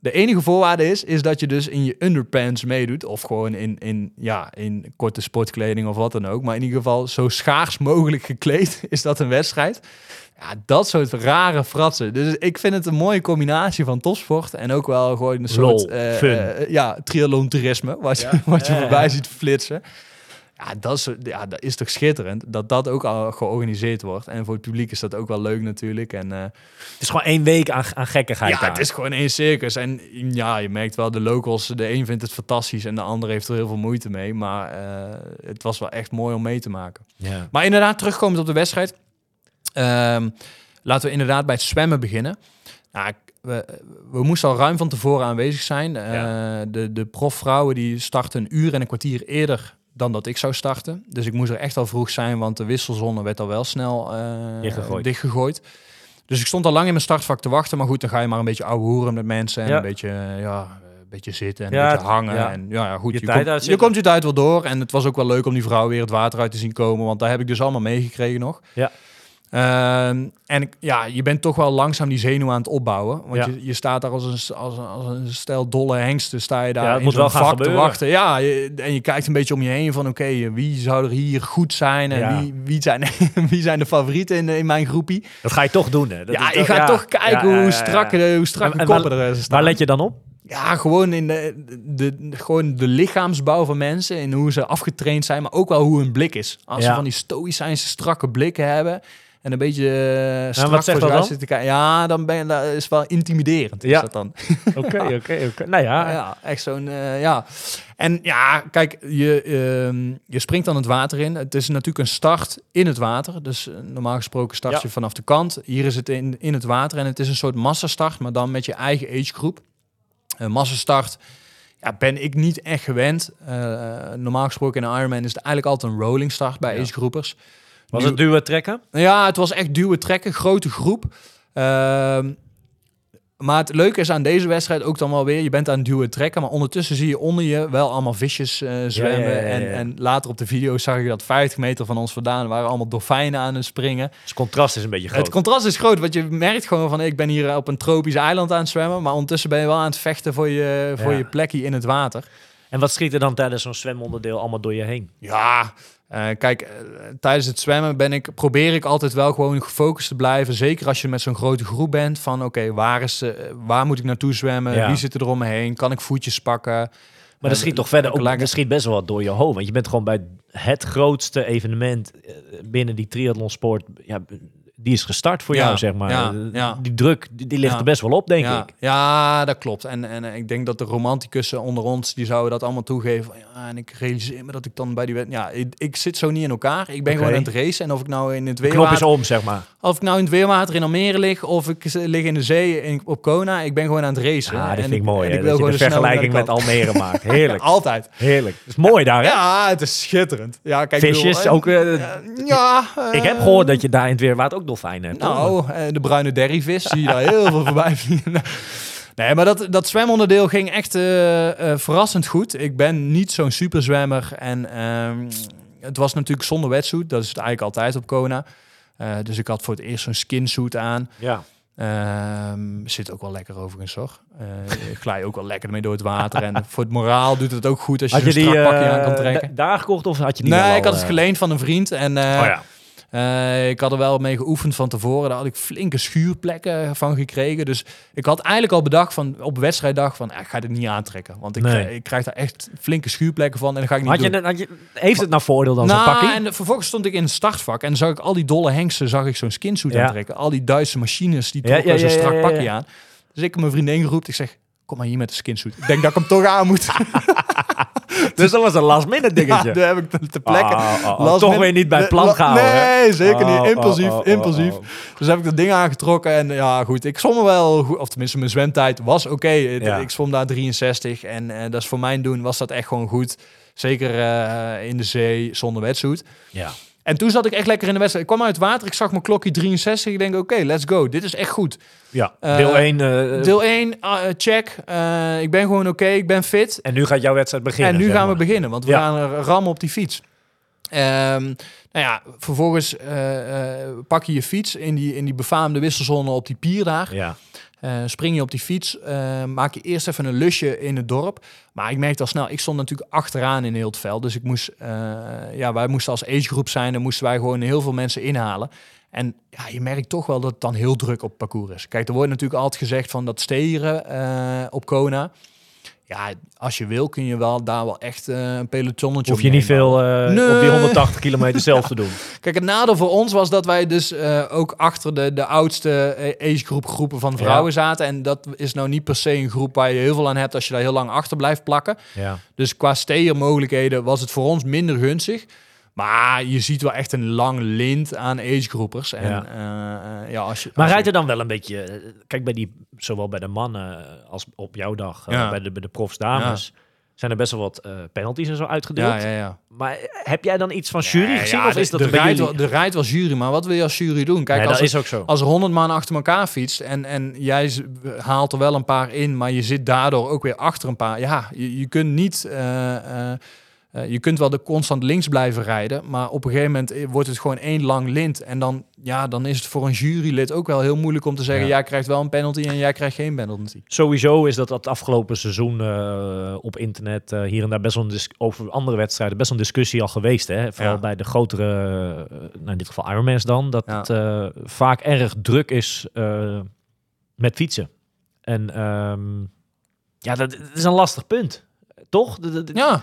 De enige voorwaarde is, is dat je dus in je underpants meedoet. Of gewoon in, in, ja, in korte sportkleding of wat dan ook. Maar in ieder geval zo schaars mogelijk gekleed is dat een wedstrijd. Ja, dat soort rare fratsen. Dus ik vind het een mooie combinatie van topsport. En ook wel gewoon een soort Lol, eh, eh, ja, triathlon toerisme. Wat je, wat je voorbij ziet flitsen. Ja dat, is, ja, dat is toch schitterend dat dat ook al georganiseerd wordt. En voor het publiek is dat ook wel leuk natuurlijk. En eh, Het is gewoon één week aan, aan gekkigheid ja, daar. het is gewoon één circus. En ja, je merkt wel, de locals, de een vindt het fantastisch en de ander heeft er heel veel moeite mee. Maar eh, het was wel echt mooi om mee te maken. Ja. Maar inderdaad, terugkomend op de wedstrijd. Ehm, laten we inderdaad bij het zwemmen beginnen. Nou, we, we moesten al ruim van tevoren aanwezig zijn. Eh, de, de profvrouwen die starten een uur en een kwartier eerder dan dat ik zou starten. Dus ik moest er echt al vroeg zijn, want de wisselzone werd al wel snel eh, Dichtgegooid. dichtgegooid. Dus ik stond al lang in mijn startvak te wachten. Maar goed, dan ga je maar een beetje ouwe hoeren met mensen. En Ja. een beetje, eh, ja, een beetje zitten en Ja, een beetje hangen. ja. En ja, goed, Je je, tijd komt, je komt je tijd wel door. En het was ook wel leuk om die vrouw weer het water uit te zien komen. Want daar heb ik dus allemaal meegekregen nog. Ja. Ehm, en ik- ja, je bent toch wel langzaam die zenuw aan het opbouwen. Want Ja. je, je staat daar als een, als, een, als een stel dolle hengsten, sta je daar Ja, in moet zo'n vak te wachten. Ja, je- en je kijkt een beetje om je heen van oké, wie zou er hier goed zijn? En Ja. wie, wie, zijn, wie zijn de favorieten in, in mijn groepie? Dat ga je toch doen, hè? Dat ja, gaat ja. toch kijken ja, hoe strak, de, hoe strak En- de en waar- koppen er staan. Waar let je dan op? Ja, gewoon in de, de, gewoon de lichaamsbouw van mensen. In hoe ze afgetraind zijn, maar ook wel hoe hun blik is. Als ze van die stoïcijnse strakke blikken hebben... en een beetje uh, strak wat zegt voor dat kijken... ja, dan ben je, dat is wel intimiderend. Is Ja. dat dan. Oké, oké, oké. Nou ja, Ja, ja, echt zo'n, eh, ja. En ja, kijk, je, ehm, je springt dan het water in. Het is natuurlijk een start in het water. Dus eh, normaal gesproken start Ja. je vanaf de kant. Hier is het in, in het water en het is een soort massastart, maar dan met je eigen agegroep. Een massastart ja, ben ik niet echt gewend. Normaal gesproken in een Ironman is het eigenlijk altijd een rolling start bij Ja. agegroepers. Was het duwen trekken? ja, het was echt duwen trekken, grote groep. Ehm, maar het leuke is aan deze wedstrijd ook dan wel weer, je bent aan het duwen trekken, maar ondertussen zie je onder je wel allemaal visjes eh, zwemmen. ja, ja, ja. En, en later op de video zag ik dat 50 meter van ons vandaan waren allemaal dolfijnen aan het springen. Dus het contrast is een beetje groot. Het contrast is groot, want je merkt gewoon van ik ben hier op een tropisch eiland aan het zwemmen, maar ondertussen ben je wel aan het vechten voor je, voor je plekje in het water. En wat schiet er dan tijdens zo'n zwemonderdeel allemaal door je heen? Ja, eh, kijk, eh, tijdens het zwemmen ben ik, probeer ik altijd wel gewoon gefocust te blijven. Zeker als je met zo'n grote groep bent. Van oké, waar is, eh, waar moet ik naartoe zwemmen? Ja. Wie zit er om me heen? Kan ik voetjes pakken? Maar dat schiet toch verder ook, dat schiet best wel wat door je hoofd. Want je bent gewoon bij het grootste evenement binnen die triathlonsport. Ja, die is gestart voor Ja, jou, zeg maar. ja, Eh, ja. Die druk, die, die ligt Ja. er best wel op, denk ja, ik. Ja, dat klopt. En, en eh, ik denk dat de romanticussen onder ons, die zouden dat allemaal toegeven. Ja, en ik realiseer me dat ik dan bij die... wet- Ja, ik, ik zit zo niet in elkaar. Ik ben gewoon aan het racen. En of ik nou in het De knop is om, zeg maar. Of ik nou in het weerwater in Almere lig, of ik lig in de zee in, op Kona. Ik ben gewoon aan het racen. Ah, dat En vind ik mooi. en ik wil gewoon de er vergelijking met. Almere maakt. Heerlijk. Altijd. Heerlijk. Dat is mooi daar, hè? Ja, het is schitterend. Ja, kijk, Visjes, bedoel, ook... eh, ja, ik heb eh, gehoord dat je daar in het weerwater ook hebt. hoor. Nou, eh, de bruine derryvis zie je daar heel veel voorbij vliegen. Nee, maar dat, dat zwemonderdeel ging echt eh, eh, verrassend goed. Ik ben niet zo'n superzwemmer. En ehm, het was natuurlijk zonder wetsuit. Dat is het eigenlijk altijd op Kona. Eh, dus ik had voor het eerst zo'n skinsuit aan. Ja. Ehm, zit ook wel lekker overigens. Eh, ik glij ook wel lekker mee door het water. En voor het moraal doet het ook goed als je, zo'n die pakje aan kan trekken. da- daar gekocht of had je die Nee, al, ik had het geleend van een vriend. En eh, Oh ja. Eh, ik had er wel mee geoefend van tevoren. Daar had ik flinke schuurplekken van gekregen. Dus ik had eigenlijk al bedacht van op wedstrijddag van, eh, ik ga dit niet aantrekken. Want ik, Nee. eh, ik krijg daar echt flinke schuurplekken van en dan ga ik niet Had je, doen. had je, heeft het nou voordeel dan zo'n Nou, pakkie? en vervolgens stond ik in het startvak en zag ik al die dolle hengsten, zag ik zo'n skinsuit Ja. aantrekken. Al die Duitse machines, die trokken ja, zo'n strak pakje aan. Dus ik heb mijn vriendin geroepen. Ik zeg, kom maar hier met de skinsuit. Ik denk dat ik hem toch aan moet. Dus dat was een last minute Ja, dingetje. daar heb ik te- plekken. Last toch weer niet bij plan hè? Nee, zeker Oh, niet. oh, Impulsief, oh, oh, impulsief. oh. Dus heb ik dat ding aangetrokken en ja, goed. Ik zwom wel, of tenminste mijn zwemtijd was oké. Ja. Ik zwom daar 63 en eh, dat is voor mijn doen was dat echt gewoon goed. Zeker eh, in de zee zonder wetsuit. Ja. En toen zat ik echt lekker in de wedstrijd. Ik kwam uit het water, ik zag mijn klokje 63. Ik denk, oké, let's go. Dit is echt goed. ja. Eh, Deel 1. Deel 1, check. Eh, ik ben gewoon oké, ik ben fit. en nu gaat jouw wedstrijd beginnen. En nu gaan we beginnen, want we Ja. gaan rammen op die fiets. Ehm, nou ja, vervolgens eh, eh, pak je je fiets in die, in die befaamde wisselzone op die pier daar. Ja. Eh, spring je op die fiets, eh, maak je eerst even een lusje in het dorp. Maar ik merkte al snel, ik stond natuurlijk achteraan in heel het veld. Dus ik moest, eh, ja, wij moesten als agegroep zijn, dan moesten wij gewoon heel veel mensen inhalen. En ja, je merkt toch wel dat het dan heel druk op parcours is. Kijk, er wordt natuurlijk altijd gezegd van dat steren op Kona. Ja, als je wil kun je wel daar wel echt eh, een pelotonnetje Hoef je niet veel eh, Nee. op die 180 kilometer zelf te doen. Kijk, het nadeel voor ons was dat wij dus eh, ook achter de, de oudste agegroep groepen van vrouwen zaten. En dat is nou niet per se een groep waar je heel veel aan hebt als je daar heel lang achter blijft plakken. Ja. Dus qua steermogelijkheden was het voor ons minder gunstig. Maar je ziet wel echt een lang lint aan agegroepers. En Ja. ja, ja als je, Maar rijdt er dan wel een beetje... eh, Kijk, bij die, zowel bij de mannen als op jouw dag, eh, bij, de, bij de profs dames... zijn er best wel wat eh, penalties en zo uitgedeeld. Ja, ja, ja. Maar heb jij dan iets van jury gezien? ja, of is de, dat de, rijdt wel, de rijdt wel jury, maar wat wil je als jury doen? Kijk, Nee, als, dat is ook zo. als er honderd man achter elkaar fietst en, en jij haalt er wel een paar in, maar je zit daardoor ook weer achter een paar. Ja, je, je kunt niet... eh, je kunt wel de constant links blijven rijden, maar op een gegeven moment eh, wordt het gewoon één lang lint. En dan, ja, dan is het voor een jurylid ook wel heel moeilijk om te zeggen: Ja. jij krijgt wel een penalty en jij krijgt geen penalty. Sowieso is dat het afgelopen seizoen eh, op internet hier en daar best wel een over andere wedstrijden best wel een discussie al geweest. Hè? Vooral Ja. bij de grotere, nou in dit geval Ironmans dan, dat Ja. het vaak erg druk is met fietsen. En ehm, ja, dat, dat is een lastig punt. Toch? Ja,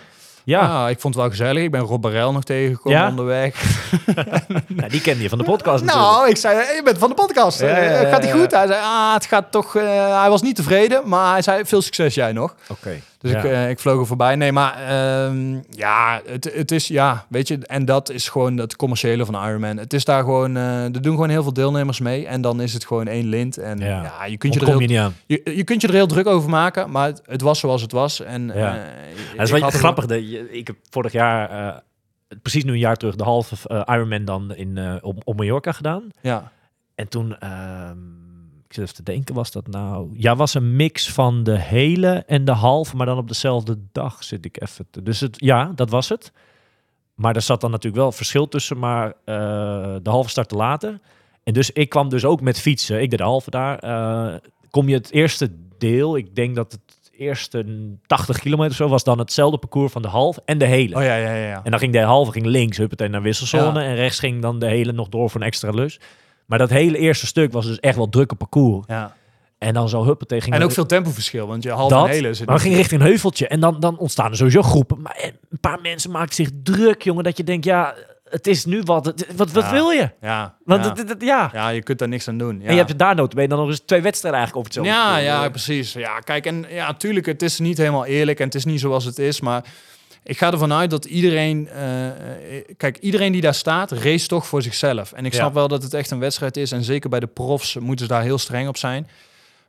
ja. ja. ik vond het wel gezellig. Ik ben Rob Barel nog tegengekomen Ja? onderweg. Nou, die kende je van de podcast natuurlijk. Nou, ik zei, hey, je bent van de podcast. Ja, ja, ja, Eh, gaat hij goed? Hij zei, ah, het gaat toch... eh, hij was niet tevreden, maar hij zei, veel succes jij nog. Oké. Dus Ja. ik, eh, ik vloog er voorbij. Nee, maar ehm, ja, het, het is, ja, weet je, en dat is gewoon het commerciële van Ironman. Het is daar gewoon, eh, er doen gewoon heel veel deelnemers mee. En dan is het gewoon één lint. En Ja. ja, je, kunt je, er heel, je je, je kunt je er heel druk over maken, maar het, het was zoals het was. En, Ja. eh, Dat is wel grappig. Dat je, ik heb vorig jaar, precies nu een jaar terug, de halve Ironman dan in, op, op Mallorca gedaan. Ja, En toen, ehm, ik zit even te denken, was dat nou... Ja, was een mix van de hele en de halve, maar dan op dezelfde dag zit ik even te... Dus het, ja, dat was het. Maar er zat dan natuurlijk wel verschil tussen, maar eh, de halve startte later. En dus ik kwam dus ook met fietsen. Ik deed de halve daar. eh, kom je het eerste deel, ik denk dat het eerste 80 kilometer zo was dan hetzelfde parcours van de halve en de hele. oh ja, ja, ja. En dan ging de halve ging links, huppatee naar wisselzone. Ja. En rechts ging dan de hele nog door voor een extra lus. Maar dat hele eerste stuk was dus echt wel drukke parcours. ja. En dan zo huppatee ging En ook veel tempoverschil, want je half dat, en hele zit maar we gingen richting een heuveltje. En dan, dan ontstaan er sowieso groepen. Maar een paar mensen maakten zich druk, jongen. Dat je denkt, ja, het is nu wat. Het- Wat, wat Ja. wil je? Ja, Want ja. het- het- het- ja. ja, je kunt daar niks aan doen. Ja. En je hebt daar notabene dan nog eens twee wedstrijden eigenlijk over hetzelfde. Ja, ja, precies. Ja, kijk, en ja, tuurlijk, het is niet helemaal eerlijk en het is niet zoals het is, maar ik ga ervan uit dat iedereen, eh, eh, kijk, iedereen die daar staat, race toch voor zichzelf. En ik Ja. snap wel dat het echt een wedstrijd is en zeker bij de profs moeten ze daar heel streng op zijn.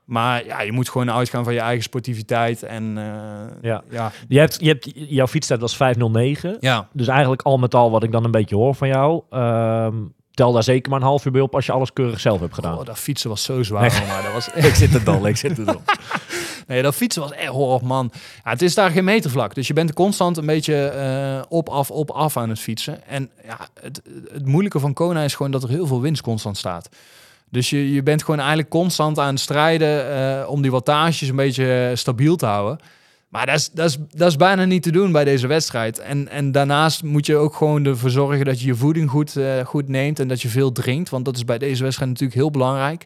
Maar ja, je moet gewoon uitgaan van je eigen sportiviteit en eh, Ja. ja. Je hebt, je hebt, jouw fietstijd was 509. Ja. Dus eigenlijk al met al wat ik dan een beetje hoor van jou. ehm, tel daar zeker maar een half uur bij op als je alles keurig zelf hebt gedaan. Oh, dat fietsen was zo zwaar, Nee. maar dat was ik zit er dol, ik zit er dol. Nee, dat fietsen was echt oh man. Ja, het is daar geen metervlak. Dus je bent constant een beetje eh, op, af, op, af aan het fietsen. En ja, het, het moeilijke van Kona is gewoon dat er heel veel winst constant staat. Dus je, je bent gewoon eigenlijk constant aan het strijden eh, om die wattages een beetje eh, stabiel te houden. Maar dat is, dat, is, dat is bijna niet te doen bij deze wedstrijd. En, en daarnaast moet je ook gewoon ervoor zorgen dat je je voeding goed, goed neemt en dat je veel drinkt. Want dat is bij deze wedstrijd natuurlijk heel belangrijk.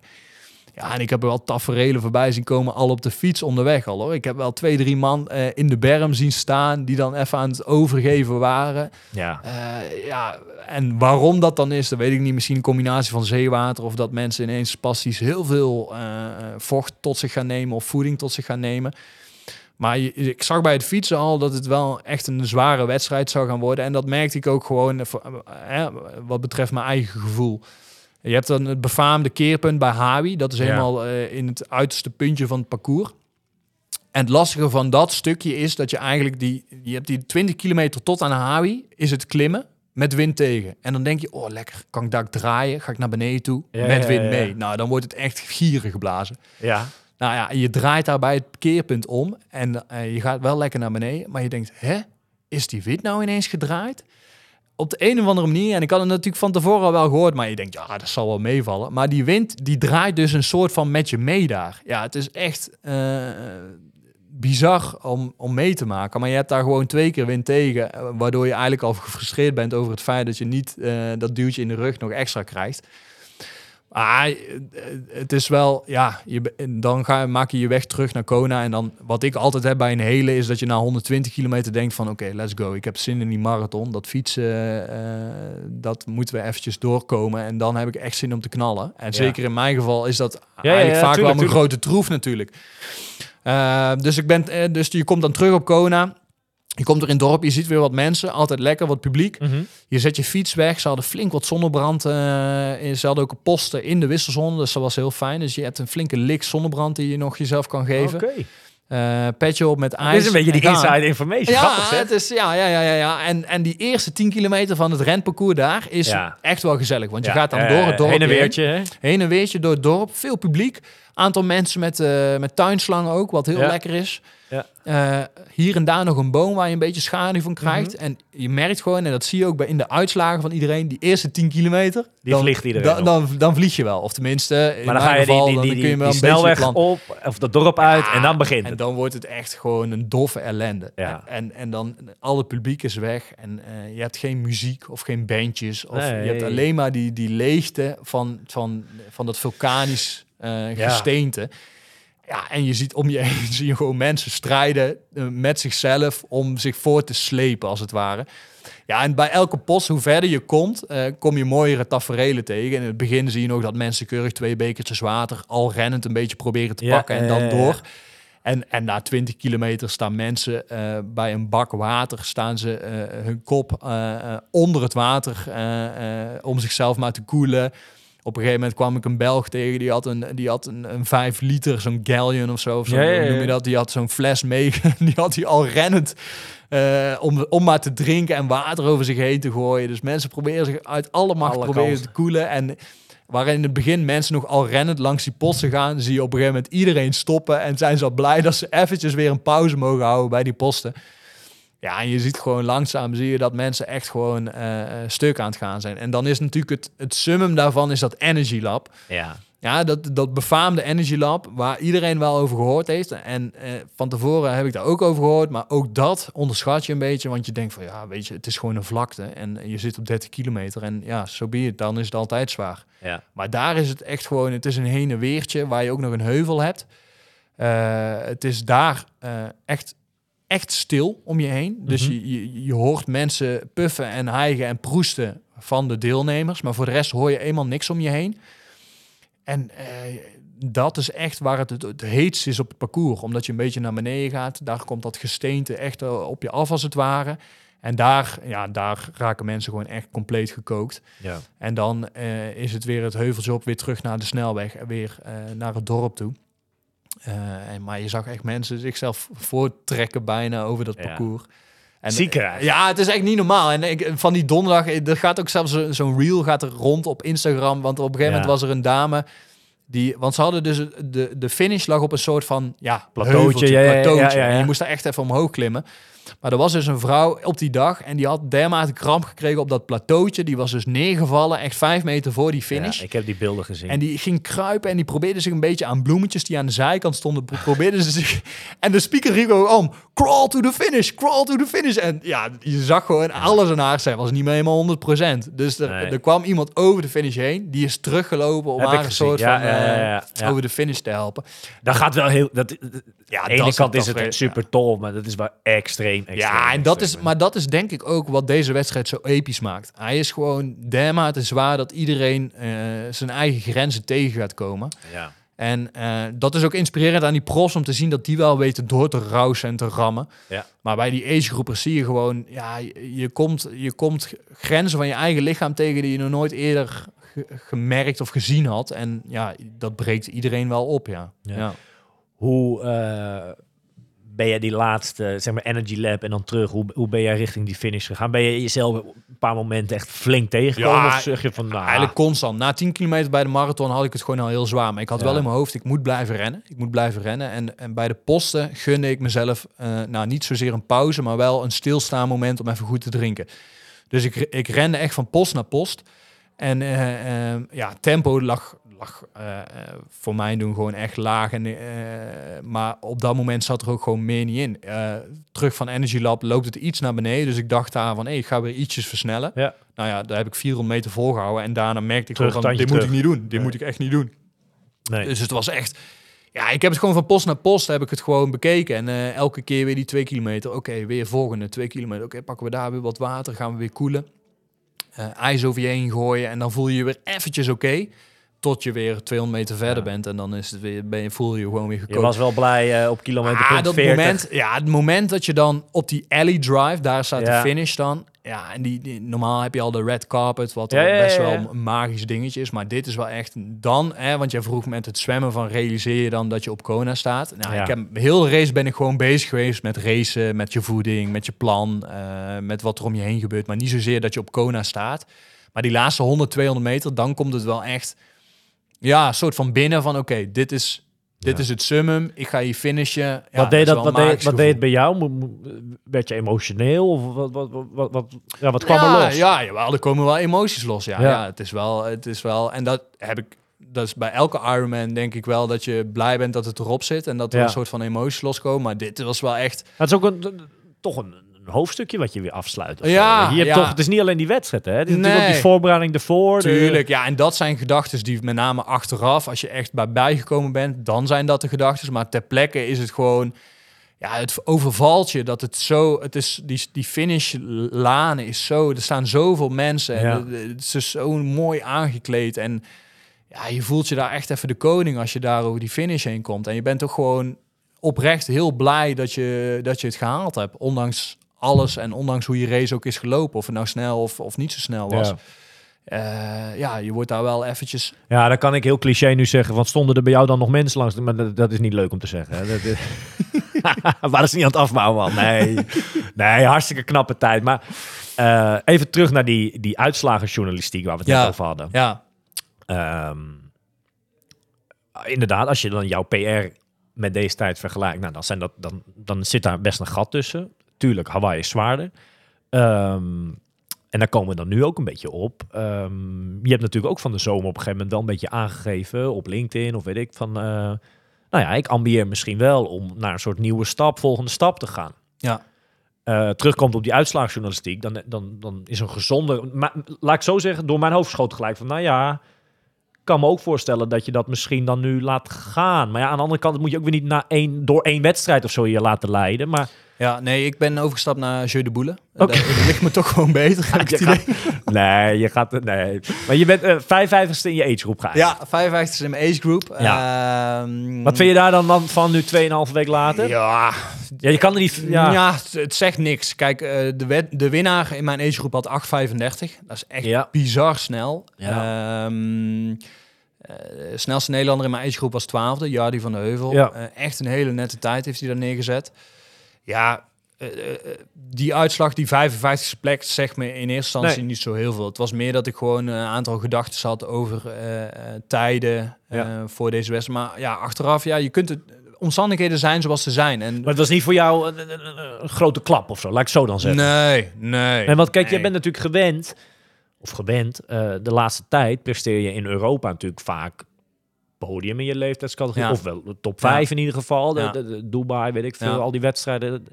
Ja, en ik heb er wel taferelen voorbij zien komen, al op de fiets onderweg al hoor. Ik heb wel twee, drie man eh, in de berm zien staan die dan even aan het overgeven waren. Ja. Eh, ja, en waarom dat dan is, dat weet ik niet. Misschien een combinatie van zeewater of dat mensen ineens spastisch heel veel eh, vocht tot zich gaan nemen of voeding tot zich gaan nemen. Maar je- ik zag bij het fietsen al dat het wel echt een zware wedstrijd zou gaan worden. En dat merkte ik ook gewoon eh, wat betreft mijn eigen gevoel. Je hebt dan het befaamde keerpunt bij Hawi. Dat is helemaal eh, in het uiterste puntje van het parcours. En het lastige van dat stukje is dat je eigenlijk die... Je hebt die 20 kilometer tot aan Hawi, is het klimmen met wind tegen. En dan denk je, oh lekker, kan ik daar draaien? Ga ik naar beneden toe? Ja, met wind ja. mee. Nou, dan wordt het echt gieren geblazen. Ja. Nou ja, je draait daarbij het keerpunt om en eh, je gaat wel lekker naar beneden, maar je denkt, hè, is die wind nou ineens gedraaid? Op de een of andere manier, en ik had het natuurlijk van tevoren al wel gehoord, maar je denkt, ja, dat zal wel meevallen. Maar die wind, die draait dus een soort van met je mee daar. Ja, het is echt eh, bizar om, om mee te maken. Maar je hebt daar gewoon twee keer wind tegen, eh, waardoor je eigenlijk al gefrustreerd bent over het feit dat je niet eh, dat duwtje in de rug nog extra krijgt. Ah, eh, het is wel, ja, je, dan ga, maak je je weg terug naar Kona. En dan, wat ik altijd heb bij een hele, is dat je na 120 kilometer denkt van, oké, let's go. Ik heb zin in die marathon. Dat fietsen, eh, dat moeten we eventjes doorkomen. En dan heb ik echt zin om te knallen. En zeker in mijn geval is dat ja, eigenlijk ja, vaak tuurlijk, wel mijn tuurlijk. grote troef natuurlijk. Eh, dus, ik ben, dus je komt dan terug op Kona. Je komt er in het dorp, je ziet weer wat mensen. Altijd lekker, wat publiek. Mhm. Je zet je fiets weg. Ze hadden flink wat zonnebrand. in- ze hadden ook een posten in de wisselzone. Dus dat was heel fijn. Dus je hebt een flinke lik zonnebrand die je nog jezelf kan geven. Oké. Eh, petje op met ijs. Dit is een beetje die gaan. inside information. Ja, Grappig, het is, ja, ja, ja, ja, ja. En, en die eerste 10 kilometer van het renparcours daar is Ja. echt wel gezellig. Want je Ja, gaat dan eh, door het dorp Heen en heen. weertje, hè? Heen en weertje door het dorp. Veel publiek. Aantal mensen met, eh, met tuinslangen ook, wat heel Ja. lekker is. Ja. Eh, hier en daar nog een boom waar je een beetje schaduw van krijgt. Mhm. En je merkt gewoon, en dat zie je ook bij in de uitslagen van iedereen, die eerste 10 kilometer. Die vliegt iedereen dan, dan, dan vlieg je wel. Of tenminste, in Maar dan ga je die, geval, die, dan die, kun je wel die snelweg het op, of dat dorp uit, en dan begint en het. dan wordt het echt gewoon een doffe ellende. Ja. En, en dan alle publiek is weg en eh, je hebt geen muziek of geen bandjes. Of Nee. je hebt alleen maar die, die leegte van, van, van dat vulkanisch Ja. gesteente. Ja, en je ziet om je heen zie je gewoon mensen strijden eh, met zichzelf om zich voor te slepen, als het ware. Ja, en bij elke post, hoe verder je komt, eh, kom je mooiere taferelen tegen. In het begin zie je nog dat mensen keurig twee bekertjes water al rennend een beetje proberen te Ja, pakken en dan door. En, en na 20 kilometer staan mensen bij een bak water, staan ze hun kop onder het water om zichzelf maar te koelen. Op een gegeven moment kwam ik een Belg tegen, die had een, die had een, een 5 liter, zo'n galleon of zo, of zo Ja, ja, hoe ja. noem je dat? Die had zo'n fles mee, die had hij al rennend eh, om, om maar te drinken en water over zich heen te gooien. Dus mensen proberen zich uit alle macht Alle proberen te koelen. En waar in het begin mensen nog al rennend langs die posten gaan, zie je op een gegeven moment iedereen stoppen en zijn ze al blij dat ze eventjes weer een pauze mogen houden bij die posten. Ja, en je ziet gewoon langzaam zie je dat mensen echt gewoon eh, eh, stuk aan het gaan zijn. En dan is natuurlijk het, het summum daarvan is dat Energy Lab. Ja. Ja, dat, dat befaamde Energy Lab, waar iedereen wel over gehoord heeft. En eh, van tevoren heb ik daar ook over gehoord. Maar ook dat onderschat je een beetje. Want je denkt van, ja, weet je, het is gewoon een vlakte. En je zit op 30 kilometer. En ja, zo be it, dan is het altijd zwaar. Ja. Maar daar is het echt gewoon, het is een heen en weertje waar je ook nog een heuvel hebt. Het is daar echt, echt stil om je heen. Dus Mhm. je, je, je hoort mensen puffen en hijgen en proesten van de deelnemers. Maar voor de rest hoor je eenmaal niks om je heen. En eh, dat is echt waar het, het, heetst is op het parcours. Omdat je een beetje naar beneden gaat. Daar komt dat gesteente echt eh, op je af als het ware. En daar, ja, daar raken mensen gewoon echt compleet gekookt. Ja. En dan eh, is het weer het heuveltje op, weer terug naar de snelweg en weer naar het dorp toe. Eh, en, maar je zag echt mensen zichzelf voortrekken bijna over dat Ja. parcours. En, Ziekenhuis. Ja, het is echt niet normaal. En ik, van die donderdag, eh, er gaat ook zelfs zo- zo'n reel gaat er rond op Instagram. Want op een gegeven Ja. moment was er een dame Die, want ze hadden dus de, de finish lag op een soort van ja, Plateautje, ja, ja, ja, ja, ja. Je moest daar echt even omhoog klimmen. Maar er was dus een vrouw op die dag en die had dermate kramp gekregen op dat plateautje. Die was dus neergevallen, echt vijf meter voor die finish. Ja, ik heb die beelden gezien. En die ging kruipen en die probeerde zich een beetje aan bloemetjes die aan de zijkant stonden. pro- Probeerde ze zich. En de speaker riep gewoon om: crawl to the finish, crawl to the finish. En ja, je zag gewoon alles aan haar. Zij was niet meer helemaal 100%. Dus er, Nee. er kwam iemand over de finish heen. Die is teruggelopen om Heb haar een soort Ja, van ja, eh, over de finish te helpen. dat gaat wel heel... Dat, Ja, aan de ene kant is het super tof, maar dat is wel extreem, extreem Ja, en dat is, maar dat is denk ik ook wat deze wedstrijd zo episch maakt. Hij is gewoon dermate zwaar dat iedereen eh, zijn eigen grenzen tegen gaat komen. Ja. En eh, dat is ook inspirerend aan die profs om te zien dat die wel weten door te rausen en te rammen. Ja. Maar bij die agegroepers zie je gewoon, ja, je, je komt, je komt grenzen van je eigen lichaam tegen die je nog nooit eerder ge- gemerkt of gezien had. En ja, dat breekt iedereen wel op, ja. Ja. ja. Hoe eh, ben jij die laatste, zeg maar, Energy Lab en dan terug? Hoe, hoe ben jij richting die finish gegaan? Ben je jezelf een paar momenten echt flink tegengekomen? Ja, of zeg je van, nou, Eigenlijk constant. Na 10 kilometer bij de marathon had ik het gewoon al heel zwaar. Maar ik had Ja. wel in mijn hoofd, ik moet blijven rennen. Ik moet blijven rennen. En, en bij de posten gunde ik mezelf, eh, nou niet zozeer een pauze, maar wel een stilstaan moment om even goed te drinken. Dus ik, ik rende echt van post naar post. En eh, eh, ja, tempo lag, eh, eh, voor mij doen gewoon echt laag. En, eh, maar op dat moment zat er ook gewoon meer niet in. Terug van Energy Lab loopt het iets naar beneden. Dus ik dacht daar van, hey, ik ga weer ietsjes versnellen. Ja. Nou ja, daar heb ik 400 meter volgehouden. En daarna merkte ik gewoon van, dit moet ik niet doen. Dit Nee. moet ik echt niet doen. nee. Dus het was echt... Ja, ik heb het gewoon van post naar post heb ik het gewoon bekeken. En elke keer weer die twee kilometer. Oké, weer volgende twee kilometer. Oké, pakken we daar weer wat water. Gaan we weer koelen. Ijs over je heen gooien. En dan voel je je weer eventjes oké. Tot je weer 200 meter verder Ja. bent. En dan is het weer, ben je, voel je je gewoon weer je gekookt. was wel blij eh, op kilometer Ah, dat 40. moment, ja, het moment dat je dan op die alley drive, daar staat Ja. de finish dan. Ja, en die, die- normaal heb je al de red carpet, wat Ja, best wel een magisch dingetje is. Maar dit is wel echt dan, hè, want jij vroeg met het zwemmen van realiseer je dan dat je op Kona staat. Nou, ik heb heel de race ben ik gewoon bezig geweest met racen, met je voeding, met je plan, eh, met wat er om je heen gebeurt. Maar niet zozeer dat je op Kona staat. Maar die laatste 100, 200 meter, dan komt het wel echt, ja, een soort van binnen van oké, dit is... Dit Ja. is het summum. Ik ga hier finishen. Ja, wat deed, dat, wat, deed, wat deed het bij jou? Werd je emotioneel? Of wat, wat, wat, wat, ja, wat kwam ja, er los? Ja, jawel, er komen wel emoties los. Ja, Ja. het is wel, het is wel, en dat heb ik, dat is bij elke Ironman denk ik wel dat je blij bent dat het erop zit en dat er een soort van emoties loskomen. Maar dit was wel echt, Het is ook een, toch een, een hoofdstukje wat je weer afsluit. of zo. Ja, Je hebt ja. toch, het is niet alleen die wedstrijd, hè? Het is natuurlijk ook die voorbereiding ervoor. de- tuurlijk, ja, en dat zijn gedachten die met name achteraf, als je echt bij bijgekomen bent, dan zijn dat de gedachten. Maar ter plekke is het gewoon, ja, het overvalt je dat het zo, het is die, die finish lanen is zo, er staan zoveel mensen en Ja. het, het is zo mooi aangekleed en ja, je voelt je daar echt even de koning als je daar over die finish heen komt. En je bent toch gewoon oprecht heel blij dat je, dat je het gehaald hebt, ondanks alles en ondanks hoe je race ook is gelopen, of het nou snel of, of niet zo snel was. Ja. Eh, ja, je wordt daar wel eventjes... Ja, dan kan ik heel cliché nu zeggen, want stonden er bij jou dan nog mensen langs? Maar dat, dat is niet leuk om te zeggen. Hè? Dat, is- Waren ze niet aan het afbouwen, man? Nee. nee, hartstikke knappe tijd. Maar eh, even terug naar die, die uitslagenjournalistiek waar we het Ja. net over hadden. Ja, Ehm, inderdaad, als je dan jouw PR met deze tijd vergelijkt, nou, dan, zijn dat, dan, dan zit daar best een gat tussen. Tuurlijk, Hawaii is zwaarder. Ehm, en daar komen we dan nu ook een beetje op. Ehm, je hebt natuurlijk ook van de zomer op een gegeven moment wel een beetje aangegeven op LinkedIn of weet ik van, eh, nou ja, ik ambieer misschien wel om naar een soort nieuwe stap, volgende stap te gaan. ja. Eh, terugkomt op die uitslagsjournalistiek, dan, dan, dan is een gezonde. Maar laat ik zo zeggen, door mijn hoofd schoot gelijk van, nou ja, ik kan me ook voorstellen dat je dat misschien dan nu laat gaan. Maar ja, aan de andere kant moet je ook weer niet na één, door één wedstrijd of zo je laten leiden. Maar ja, nee, ik ben overgestapt naar Jeu de Boule. Oké. Dat, ligt me toch gewoon beter, heb ik het je idee. gaat, nee, je gaat nee. Maar je bent eh 55ste in je agegroep gaan. Ja, 55 is in mijn age group. Ehm, Wat vind je daar dan, van nu 2,5 week later? Ja, Ja, je kan er niet. Ja, ja. het, het zegt niks. Kijk, eh, de, de winnaar in mijn age group had 8,35. Dat is echt Ja. bizar snel. Ja. Ehm, eh, de snelste Nederlander in mijn age group was 12e, Jardi van de Heuvel. Ja. Echt een hele nette tijd heeft hij daar neergezet. Ja, eh, eh, die uitslag, die 55ste plek, zegt me in eerste instantie Nee. niet zo heel veel. Het was meer dat ik gewoon een aantal gedachten had over eh, eh, tijden eh, Ja. voor deze wedstrijd. Maar ja, achteraf, ja, je kunt het... Omstandigheden zijn zoals ze zijn. En Maar het was niet voor jou een, een- een- een grote klap of zo, laat ik zo dan zeggen. nee, nee. En want kijk, jij bent natuurlijk gewend, of gewend, eh, de laatste tijd presteer je in Europa natuurlijk vaak podium in je leeftijdscategorie. Ja. Of wel de top 5 in ieder geval. De, Ja. de- de Dubai, weet ik veel, al die wedstrijden. En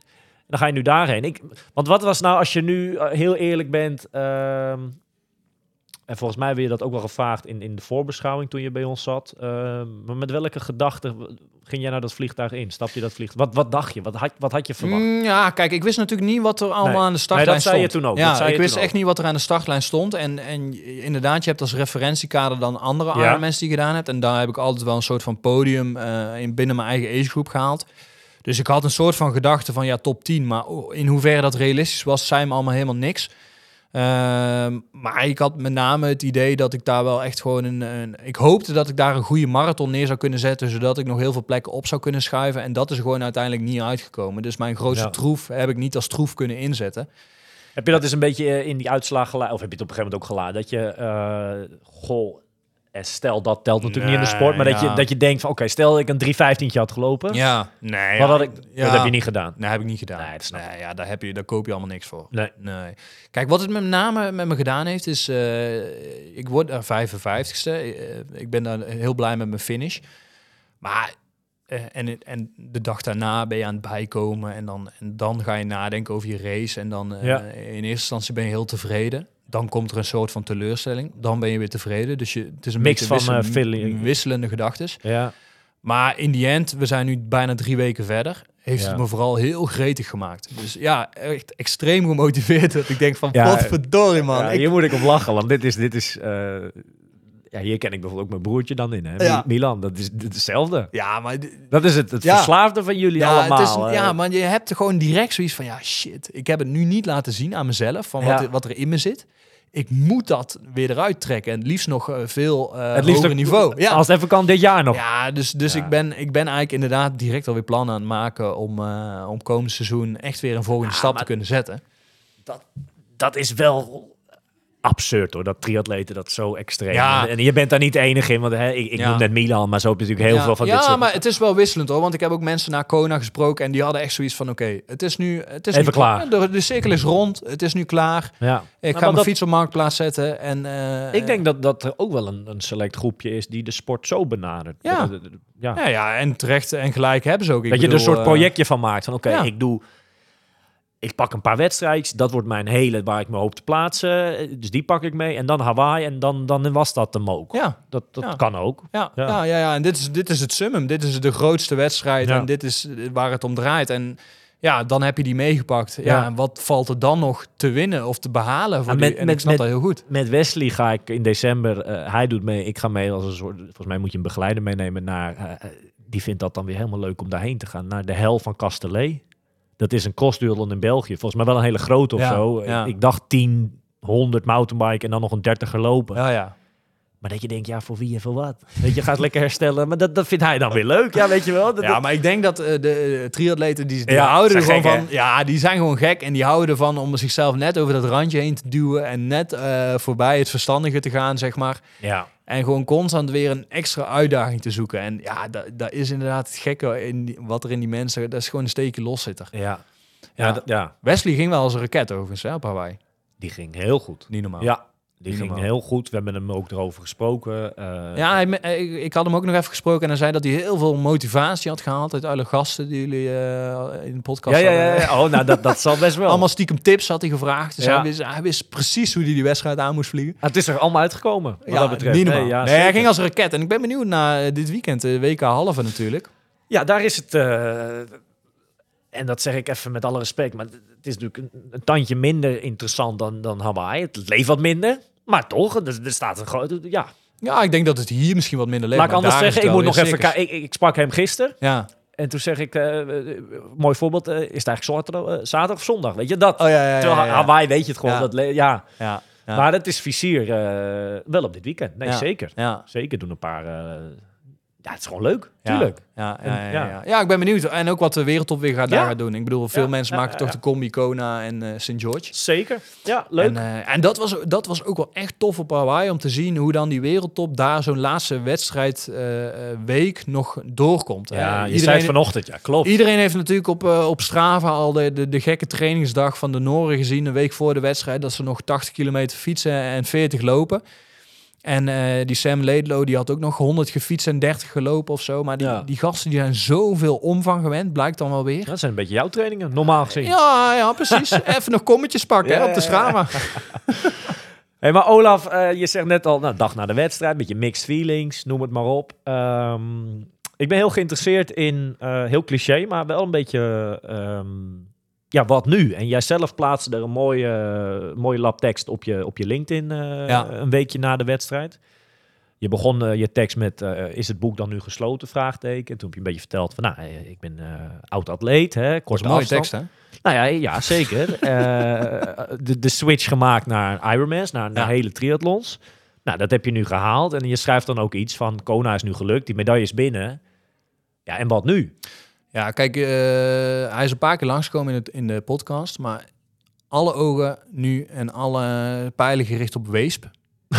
dan ga je nu daarheen. Ik, want wat was nou, als je nu eh, heel eerlijk bent... ehm, en volgens mij werd je dat ook wel gevraagd in, in de voorbeschouwing toen je bij ons zat. ehm, maar met welke gedachten ging jij nou dat vliegtuig in? Stap je dat vliegtuig? Wat, wat dacht je? Wat had, wat had je verwacht? Mm, ja, kijk, ik wist natuurlijk niet wat er allemaal Nee. aan de startlijn Nee, dat zei je stond. toen ook, Ja, dat ik wist echt ook. niet wat er aan de startlijn stond. En, en inderdaad, je hebt als referentiekader dan andere Ja. Ironmans die je gedaan hebt. En daar heb ik altijd wel een soort van podium eh, in, binnen mijn eigen agegroep gehaald. Dus ik had een soort van gedachte van ja, top 10. Maar in hoeverre dat realistisch was, zei me allemaal helemaal niks. Ehm, maar ik had met name het idee dat ik daar wel echt gewoon een, een... Ik hoopte dat ik daar een goede marathon neer zou kunnen zetten... zodat ik nog heel veel plekken op zou kunnen schuiven. En dat is gewoon uiteindelijk niet uitgekomen. Dus mijn grootste Ja. troef heb ik niet als troef kunnen inzetten. Heb je dat eens een beetje eh, in die uitslag geladen? Of heb je het op een gegeven moment ook geladen? Dat je, eh, goh, stel dat telt natuurlijk niet in de sport, maar dat, je, dat je denkt van, oké, stel ik een 315 had gelopen. Ja, nee. Wat had ik, ja. dat heb je niet gedaan. Nee, heb ik niet gedaan. Nee, dat snap nee, ja, daar, heb je, daar koop je allemaal niks voor. Nee. Nee. Kijk, wat het met name met me gedaan heeft, is... eh, ik word er 55ste. Eh, ik ben daar heel blij met mijn finish. Maar... eh, en, en de dag daarna ben je aan het bijkomen en dan, en dan ga je nadenken over je race. En dan eh, Ja. in eerste instantie ben je heel tevreden. Dan komt er een soort van teleurstelling. Dan ben je weer tevreden. Dus je, het is een Mix van, eh, wissel- wisselende gedachten. Ja. Maar in die end, we zijn nu bijna drie weken verder. Heeft Ja. het me vooral heel gretig gemaakt. Dus ja, echt extreem gemotiveerd. Dat ik denk van, Ja, wat verdorie man. Ja, ik, hier moet ik op lachen, want dit is, dit is eh, ja, hier ken ik bijvoorbeeld ook mijn broertje dan in, hè? Ja. Milan, dat is hetzelfde. ja, maar, Dat is het, het Ja. verslaafde van jullie ja, allemaal. het is, eh. ja, maar je hebt gewoon direct zoiets van, ja shit. Ik heb het nu niet laten zien aan mezelf, van wat, er- wat er in me zit. Ik moet dat weer eruit trekken. En liefst nog eh, veel eh het liefst hoger niveau. Ja. Als het even kan, dit jaar nog. Ja, dus, dus Ja. Ik, ben, ik ben eigenlijk inderdaad direct alweer plannen aan het maken om, eh, om komend seizoen echt weer een volgende Ja, stap te kunnen zetten. dat, dat is wel absurd hoor, dat triatleten dat zo extreem. Ja. En je bent daar niet de enige in, want hè, ik, ik Ja. noem net Milan, maar zo heb je natuurlijk heel ja, veel van ja, dit soort... maar het is wel wisselend hoor. Want ik heb ook mensen naar Kona gesproken en die hadden echt zoiets van: oké, het is nu. Het is Even nu klaar. De, de cirkel is rond. Het is nu klaar. ja. Ik ga mijn dat- fiets op marktplaats zetten. En, eh, Ik denk dat, dat er ook wel een, een select groepje is die de sport zo benadert. Ja. Ja. Ja, ja, en terecht en gelijk hebben ze ook. Ik dat je er een soort eh, projectje van maakt. Van oké, ja. ik doe... Ik pak een paar wedstrijdjes. Dat wordt mijn hele waar ik me hoop te plaatsen. Dus die pak ik mee. En dan Hawaii. En dan, dan was dat de mook. Ja, Dat, dat Ja. kan ook. ja, Ja. ja. Ja, ja, En dit is, dit is het summum. Dit is de grootste wedstrijd. En dit is waar het om draait. En ja, dan heb je die meegepakt. Ja, en wat valt er dan nog te winnen of te behalen? Voor met- en met- ik snap met- dat heel goed. Met Wesley ga ik in december. eh, hij doet mee. Ik ga mee als een soort. Volgens mij moet je een begeleider meenemen naar. eh, eh, die vindt dat dan weer helemaal leuk om daarheen te gaan. Naar de hel van Castellet. Dat is een crossduel in België. Volgens mij wel een hele grote of Ja, zo. ja. Ik, dacht 10, 100 mountainbike en dan nog een 30 lopen. Ja, ja. Maar dat je denkt, ja, voor wie en voor wat? Weet je, gaat lekker herstellen. Maar dat, dat vindt hij dan weer leuk. Ja, weet je wel. Dat, Ja, dat- maar ik denk dat eh, de eh, triatleten die, die Ja, houden er gewoon gek, van. Ja, die zijn gewoon gek en die houden ervan om zichzelf net over dat randje heen te duwen en net eh, voorbij het verstandige te gaan, zeg maar. ja. En gewoon constant weer een extra uitdaging te zoeken. En ja, dat, dat is inderdaad het gekke in die- wat er in die mensen. Dat is gewoon een steekje los zit er. Ja. Ja, ja, Wesley ging wel als een raket overigens hè, op Hawaii. die ging heel goed. Niet normaal. Ja, die ging heel goed. We hebben hem ook erover gesproken. eh, Ja, hij, eh, ik, ik had hem ook nog even gesproken en hij zei dat hij heel veel motivatie had gehaald uit alle gasten die jullie eh, in de podcast ja, ja, hadden. ja, ja. Oh, nou, dat, dat zal best wel. Allemaal stiekem tips had hij gevraagd. Dus Ja. hij, wist, hij wist precies hoe hij die wedstrijd aan moest vliegen. Ah, het is er allemaal uitgekomen, wat dat betreft. niet. Nee, ja, nee, hij ging als een raket. En ik ben benieuwd naar dit weekend, de WK halve natuurlijk. Ja, daar is het... en dat zeg ik even met alle respect, maar het is natuurlijk een, een tandje minder interessant dan, dan Hawaii. Het leeft wat minder, maar toch, er, er staat een grote... Ja, Ja, ik denk dat het hier misschien wat minder leeft. laat ik anders zeggen, ik moet nog even. Ik, ik sprak hem gisteren Ja. en toen zeg ik, eh, eh, mooi voorbeeld, eh, is het eigenlijk zaterdag, zaterdag of zondag? Weet je, dat. Oh ja, ja, ja. Terwijl. Hawaii weet je het gewoon. Dat ja. Ja. Maar het is vizier wel op dit weekend. Nee, zeker. ja. Zeker doen een paar... Ja, het is gewoon leuk. Ja. Tuurlijk. Ja, ja, ja, ja. ik ben benieuwd. En ook wat de wereldtop weer gaat, daar gaat doen. Ik bedoel, veel mensen maken toch de combi Kona en eh St. George. Zeker. Ja, leuk. En, eh, en dat, was, dat was ook wel echt tof op Hawaii om te zien hoe dan die wereldtop daar zo'n laatste wedstrijd eh, eh, week nog doorkomt. ja, je zei iedereen, het vanochtend. Ja, klopt. iedereen heeft natuurlijk op, op Strava al de, de, de gekke trainingsdag van de Noren gezien, een week voor de wedstrijd, dat ze nog 80 kilometer fietsen en 40 lopen. En eh, die Sam Laidlow, die had ook nog 100 gefietst en 30 gelopen of zo. Maar die, Ja. die gasten die zijn zoveel omvang gewend, blijkt dan wel weer. Dat zijn een beetje jouw trainingen, normaal gezien. Ja, ja, precies. Even nog kommetjes pakken hè, op de Strava. Hey, maar Olaf, eh, je zegt net al, nou, dag na de wedstrijd, beetje mixed feelings, noem het maar op. Ehm, ik ben heel geïnteresseerd in, eh, heel cliché, maar wel een beetje, ehm, ja, wat nu? En jij zelf plaatste er een mooie, mooie lap tekst op je, op je LinkedIn eh, Ja. een weekje na de wedstrijd. Je begon eh, je tekst met, eh, is het boek dan nu gesloten? Vraagteken. En toen heb je een beetje verteld van, nou, ik ben oud-atleet, hè, korte mooie tekst, hè? Nou ja, ja zeker. De, de switch gemaakt naar Ironmans, naar, naar Ja. hele triathlons. Nou, dat heb je nu gehaald. En je schrijft dan ook iets van, Kona is nu gelukt, die medaille is binnen. Ja, en wat nu? Ja, kijk, eh, hij is een paar keer langsgekomen in, het, in de podcast, maar alle ogen nu en alle pijlen gericht op Weesp.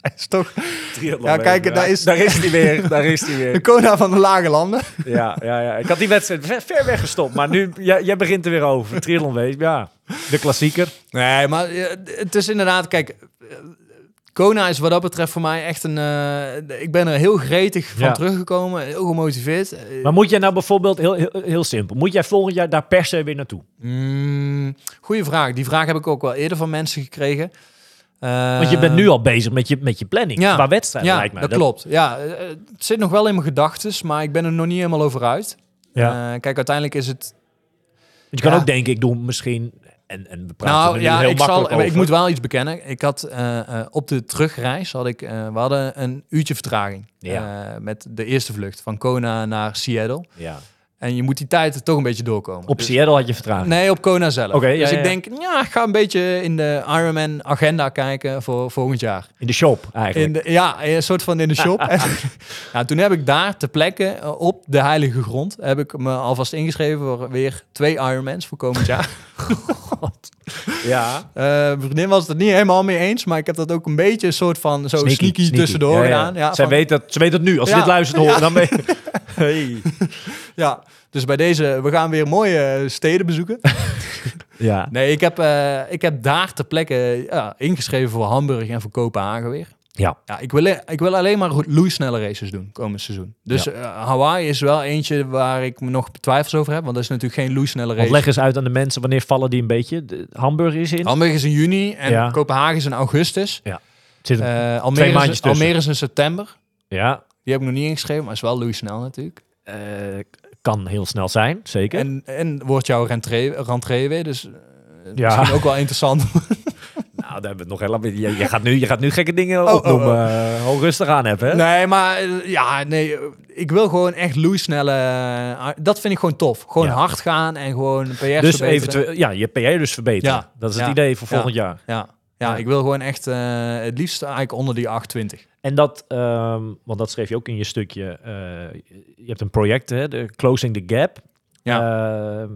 hij is toch Ja, kijk, daar is- daar is hij weer. Daar is hij de weer. Kona van de lage landen. Ja, ja, ja. Ik had die wedstrijd ver, ver weggestopt, maar nu, jij, jij begint er weer over. Triathlon wees, ja. De klassieker. Nee, maar eh, het is inderdaad, kijk, Kona is wat dat betreft voor mij echt een... eh, ik ben er heel gretig van Ja. teruggekomen, heel gemotiveerd. Eh, Maar moet jij nou bijvoorbeeld, heel, heel, heel simpel, moet jij volgend jaar daar per se weer naartoe? Mm, goeie vraag. Die vraag heb ik ook wel eerder van mensen gekregen. Eh, Want je bent nu al bezig met je, met je planning ja. qua wedstrijden, Ja, lijkt mij. dat, klopt. Ja, eh, het zit nog wel in mijn gedachten, maar ik ben er nog niet helemaal over uit. Ja. Eh, kijk, uiteindelijk is het... Want je kan ook denken, ik doe misschien... En, en we praten Nou er nu ja, heel ik, zal, ik moet wel iets bekennen. Ik had eh, eh, op de terugreis, had ik, eh, we hadden een uurtje vertraging. Ja. met de eerste vlucht van Kona naar Seattle. Ja. En je moet die tijd er toch een beetje doorkomen. Op Dus- Seattle had je vertragen. Nee, op Kona zelf. Oké, ja, dus ja, ik ja. denk, ja, ik ga een beetje in de Ironman agenda kijken voor volgend jaar. In de shop, eigenlijk. In de, ja, een soort van in de shop. En, ja, toen heb ik daar ter plekke eh, op de heilige grond heb ik me alvast ingeschreven voor weer twee Ironmans voor komend jaar. Ja. Eh, mijn vriendin was het er niet helemaal mee eens, maar ik heb dat ook een beetje een soort van zo sneaky, tussendoor Ja, ja. gedaan. Ja, Zij van- weet dat, ze weet het nu. Als ze Ja. dit luistert horen, Ja. dan. Hey. ja, dus bij deze, we gaan weer mooie eh, steden bezoeken. Ja. Nee, ik heb, eh, ik heb daar ter plekke ja, ingeschreven voor Hamburg en voor Kopenhagen weer. Ja. Ja, ik wil, ik wil alleen maar loeisnelle races doen komend seizoen. Dus Ja. eh, Hawaii is wel eentje waar ik me nog twijfels over heb, want dat is natuurlijk geen loeisnelle race. Want leg eens uit aan de mensen, wanneer vallen die een beetje? De, Hamburg is in. Hamburg is in juni en Ja. Kopenhagen is in augustus. Zit een- Eh Almere, maandjes is. Almere is in september. ja. Die heb ik nog niet ingeschreven, maar is wel loeisnel natuurlijk. Eh, kan heel snel zijn, zeker. En, en wordt jouw rentree, rentree weer, dus eh, Ja. misschien ook wel interessant. Nou, daar hebben we het nog helemaal... Je, je, gaat nu, je gaat nu gekke dingen oh, opnoemen. Eh, Hou rustig aan hebben, hè? nee, maar eh, ja, nee, eh, ik wil gewoon echt loeisnelle... eh, dat vind ik gewoon tof. Gewoon Ja. hard gaan en gewoon PR's dus verbeteren. eventueel... Ja, je PR dus verbeteren. Ja. Dat is het Ja. idee voor volgend jaar. Ja, ja, ik wil gewoon echt eh, het liefst eigenlijk onder die 820. En dat, ehm, want dat schreef je ook in je stukje. eh, je hebt een project, hè, de Closing the Gap. Ehm,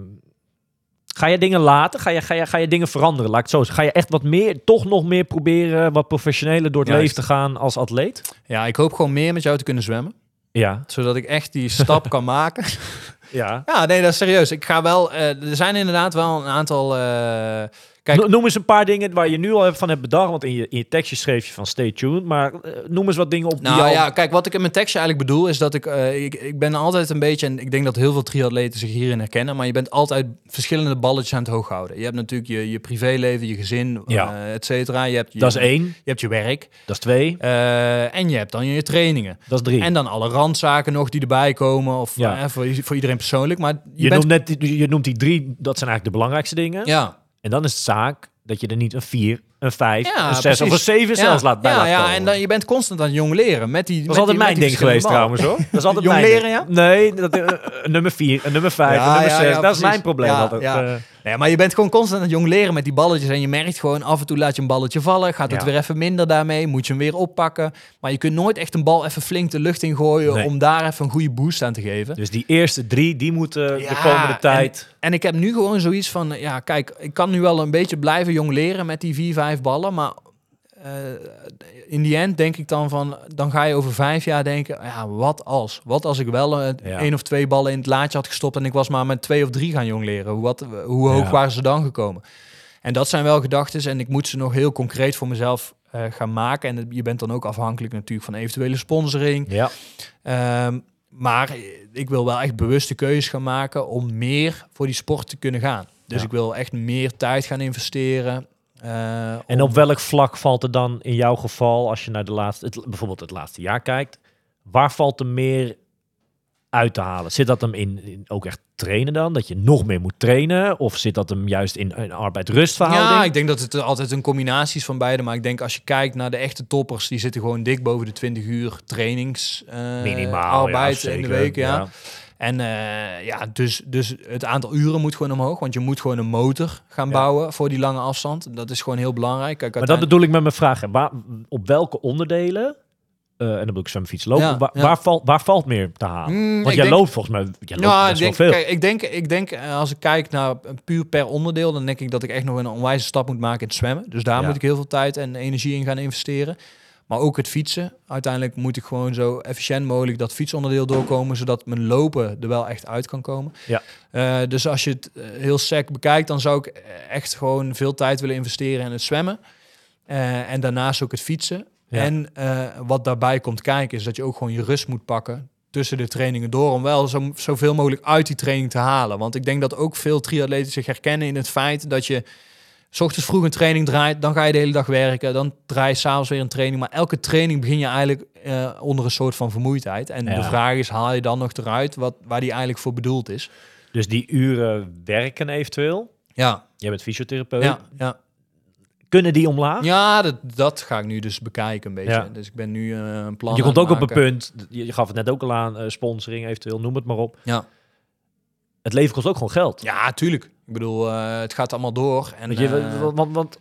ga je dingen laten? Ga je, ga, je, ga je dingen veranderen? Laat ik het zo zeggen. Ga je echt wat meer, toch nog meer proberen, wat professioneler door het Juist. leven te gaan als atleet? Ja, ik hoop gewoon meer met jou te kunnen zwemmen. Ja. Zodat ik echt die stap kan maken. ja. Ja, nee, dat is serieus. Ik ga wel... eh, er zijn inderdaad wel een aantal... eh, kijk, No- Noem eens een paar dingen waar je nu al van hebt bedacht. Want in je, in je tekstje schreef je van stay tuned. Maar eh, noem eens wat dingen op die Nou ja, kijk, wat ik in mijn tekstje eigenlijk bedoel is dat ik, eh, ik, ik ben altijd een beetje, en ik denk dat heel veel triatleten zich hierin herkennen, maar je bent altijd verschillende balletjes aan het hoog houden. Je hebt natuurlijk je, je privéleven, je gezin, Ja. eh, et cetera. Je hebt je, Dat is één. Je hebt je werk Dat is twee. en je hebt dan je trainingen. Dat is drie. En dan alle randzaken nog die erbij komen, of Ja. voor, voor iedereen persoonlijk. Maar je, je, bent... noemt net, je noemt die drie, dat zijn eigenlijk de belangrijkste dingen. Ja, En dan is het zaak dat je er niet een vier, een vijf, Ja, een zes of een precies. zeven zelfs laat bij ja, laat ja, en dan, je bent constant aan het jong leren. Met die, Dat is altijd mijn ding geweest trouwens hoor. Dat is altijd Jong mijn leren, ding. ja? Nee, dat, een nummer vier, een nummer vijf, Ja, een nummer ja, zes. ja, dat is precies. mijn probleem altijd. ja. Nee, maar je bent gewoon constant aan het jongleren met die balletjes. En je merkt gewoon, af en toe laat je een balletje vallen. Gaat het Ja. weer even minder daarmee. Moet je hem weer oppakken. Maar je kunt nooit echt een bal even flink de lucht in gooien... Nee. om daar even een goede boost aan te geven. Dus die eerste drie, die moeten de komende tijd... En ik heb nu gewoon zoiets van, ja, kijk, ik kan nu wel een beetje blijven jongleren met die vier, vijf ballen, maar eh, in die end denk ik dan van, dan ga je over vijf jaar denken, ja, wat als? Wat als ik wel eh, Ja. één of twee ballen in het laadje had gestopt en ik was maar met twee of drie gaan jongleren? Hoe, wat, hoe hoog Ja. waren ze dan gekomen? En dat zijn wel gedachten en ik moet ze nog heel concreet voor mezelf eh, gaan maken. En je bent dan ook afhankelijk natuurlijk van eventuele sponsoring. Ja, Ehm, maar ik wil wel echt bewuste keuzes gaan maken om meer voor die sport te kunnen gaan. Dus Ja. ik wil echt meer tijd gaan investeren. Eh, en op welk vlak valt er dan in jouw geval, als je naar de laatste, het, bijvoorbeeld het laatste jaar kijkt, waar valt er meer uit te halen? Zit dat hem in, in ook echt trainen dan? Dat je nog meer moet trainen? Of zit dat hem juist in een arbeid-rustverhouding? Ja, ik denk dat het altijd een combinatie is van beide. Maar ik denk als je kijkt naar de echte toppers, die zitten gewoon dik boven de 20 uur trainings eh, Minimaal, arbeid ja, in de week. Ja. En eh, ja, dus, dus het aantal uren moet gewoon omhoog. Want je moet gewoon een motor gaan Ja. bouwen voor die lange afstand. Dat is gewoon heel belangrijk. Kijk, Maar dat bedoel ik met mijn vraag. hè. Waar, op welke onderdelen, eh, en dan bedoel ik zwemmen, fietsen, lopen, Ja, waar, ja. Waar, valt, waar valt meer te halen? Mm, Want jij denk- loopt volgens mij jij loopt Ja, ik best denk, wel veel. kijk, ik denk, ik denk eh, als ik kijk naar puur per onderdeel, dan denk ik dat ik echt nog een onwijze stap moet maken in het zwemmen. Dus daar Ja. moet ik heel veel tijd en energie in gaan investeren. Maar ook het fietsen. Uiteindelijk moet ik gewoon zo efficiënt mogelijk dat fietsonderdeel doorkomen, zodat mijn lopen er wel echt uit kan komen. Ja. Eh, dus als je het eh, heel sec bekijkt, dan zou ik echt gewoon veel tijd willen investeren in het zwemmen. Eh, en daarnaast ook het fietsen. Ja. En wat daarbij komt kijken, is dat je ook gewoon je rust moet pakken tussen de trainingen door. Om wel zo, zoveel mogelijk uit die training te halen. Want ik denk dat ook veel triatleten zich herkennen in het feit dat je... S ochtends vroeg een training draait, dan ga je de hele dag werken. Dan draai je s'avonds weer een training. Maar elke training begin je eigenlijk eh, onder een soort van vermoeidheid. En Ja. de vraag is, haal je dan nog eruit wat, waar die eigenlijk voor bedoeld is? Dus die uren werken eventueel. Ja, Jij bent fysiotherapeut. ja, ja. Kunnen die omlaag? ja dat, dat ga ik nu dus bekijken een beetje. Ja. Dus ik ben nu eh, een plan je komt ook op een punt, je je gaf het net ook al aan, eh, sponsoring eventueel, noem het maar op. Ja. Het leven kost ook gewoon geld. Ja, tuurlijk. Ik bedoel, eh, het gaat allemaal door. En, je, eh, want, want, want-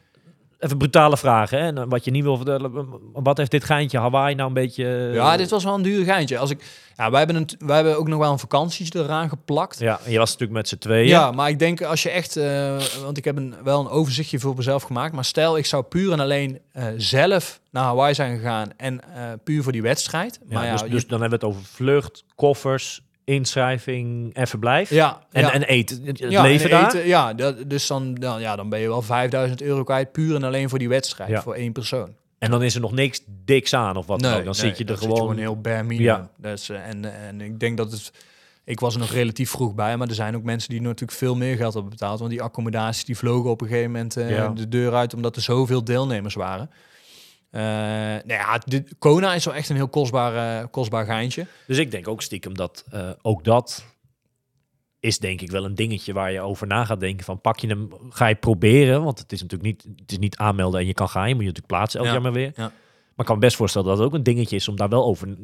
even brutale vragen, hè? En eh, wat je niet wil vertellen. Wat heeft dit geintje Hawaii nou een beetje... eh, ja, dit was wel een duur geintje. Als ik, ja, wij, hebben een, wij hebben ook nog wel een vakantietje eraan geplakt. Ja. Ja, je was natuurlijk met z'n tweeën. maar ik denk als je echt, eh, want ik heb een, wel een overzichtje voor mezelf gemaakt. Maar stel, ik zou puur en alleen eh, zelf naar Hawaii zijn gegaan en eh, puur voor die wedstrijd. Ja, maar ja, dus, je- dus dan hebben we het over vlucht, koffers, inschrijving en verblijf. ja, En, ja. en eten, het ja, leven en daar. eten, ja, dat, dus dan, dan, ja, dan ben je wel 5000 euro kwijt puur en alleen voor die wedstrijd, Ja. voor één persoon. En dan is er nog niks diks aan of wat dan. Dan nee, zit je er gewoon... heel bare minimum. Ja. Dus, eh, en, en ik denk dat het... Ik was er nog relatief vroeg bij, maar er zijn ook mensen die natuurlijk veel meer geld hebben betaald. Want die accommodaties die vlogen op een gegeven moment eh, Ja. de deur uit, omdat er zoveel deelnemers waren. Eh nou ja, dit, Kona is wel echt een heel kostbaar, eh, kostbaar geintje. Dus ik denk ook stiekem dat eh, ook dat is denk ik wel een dingetje waar je over na gaat denken. Van pak je hem, ga je proberen. Want het is natuurlijk niet, het is niet aanmelden en je kan gaan. Je moet je natuurlijk plaatsen elk Ja, jaar maar weer. ja. Maar ik kan me best voorstellen dat het ook een dingetje is om daar wel over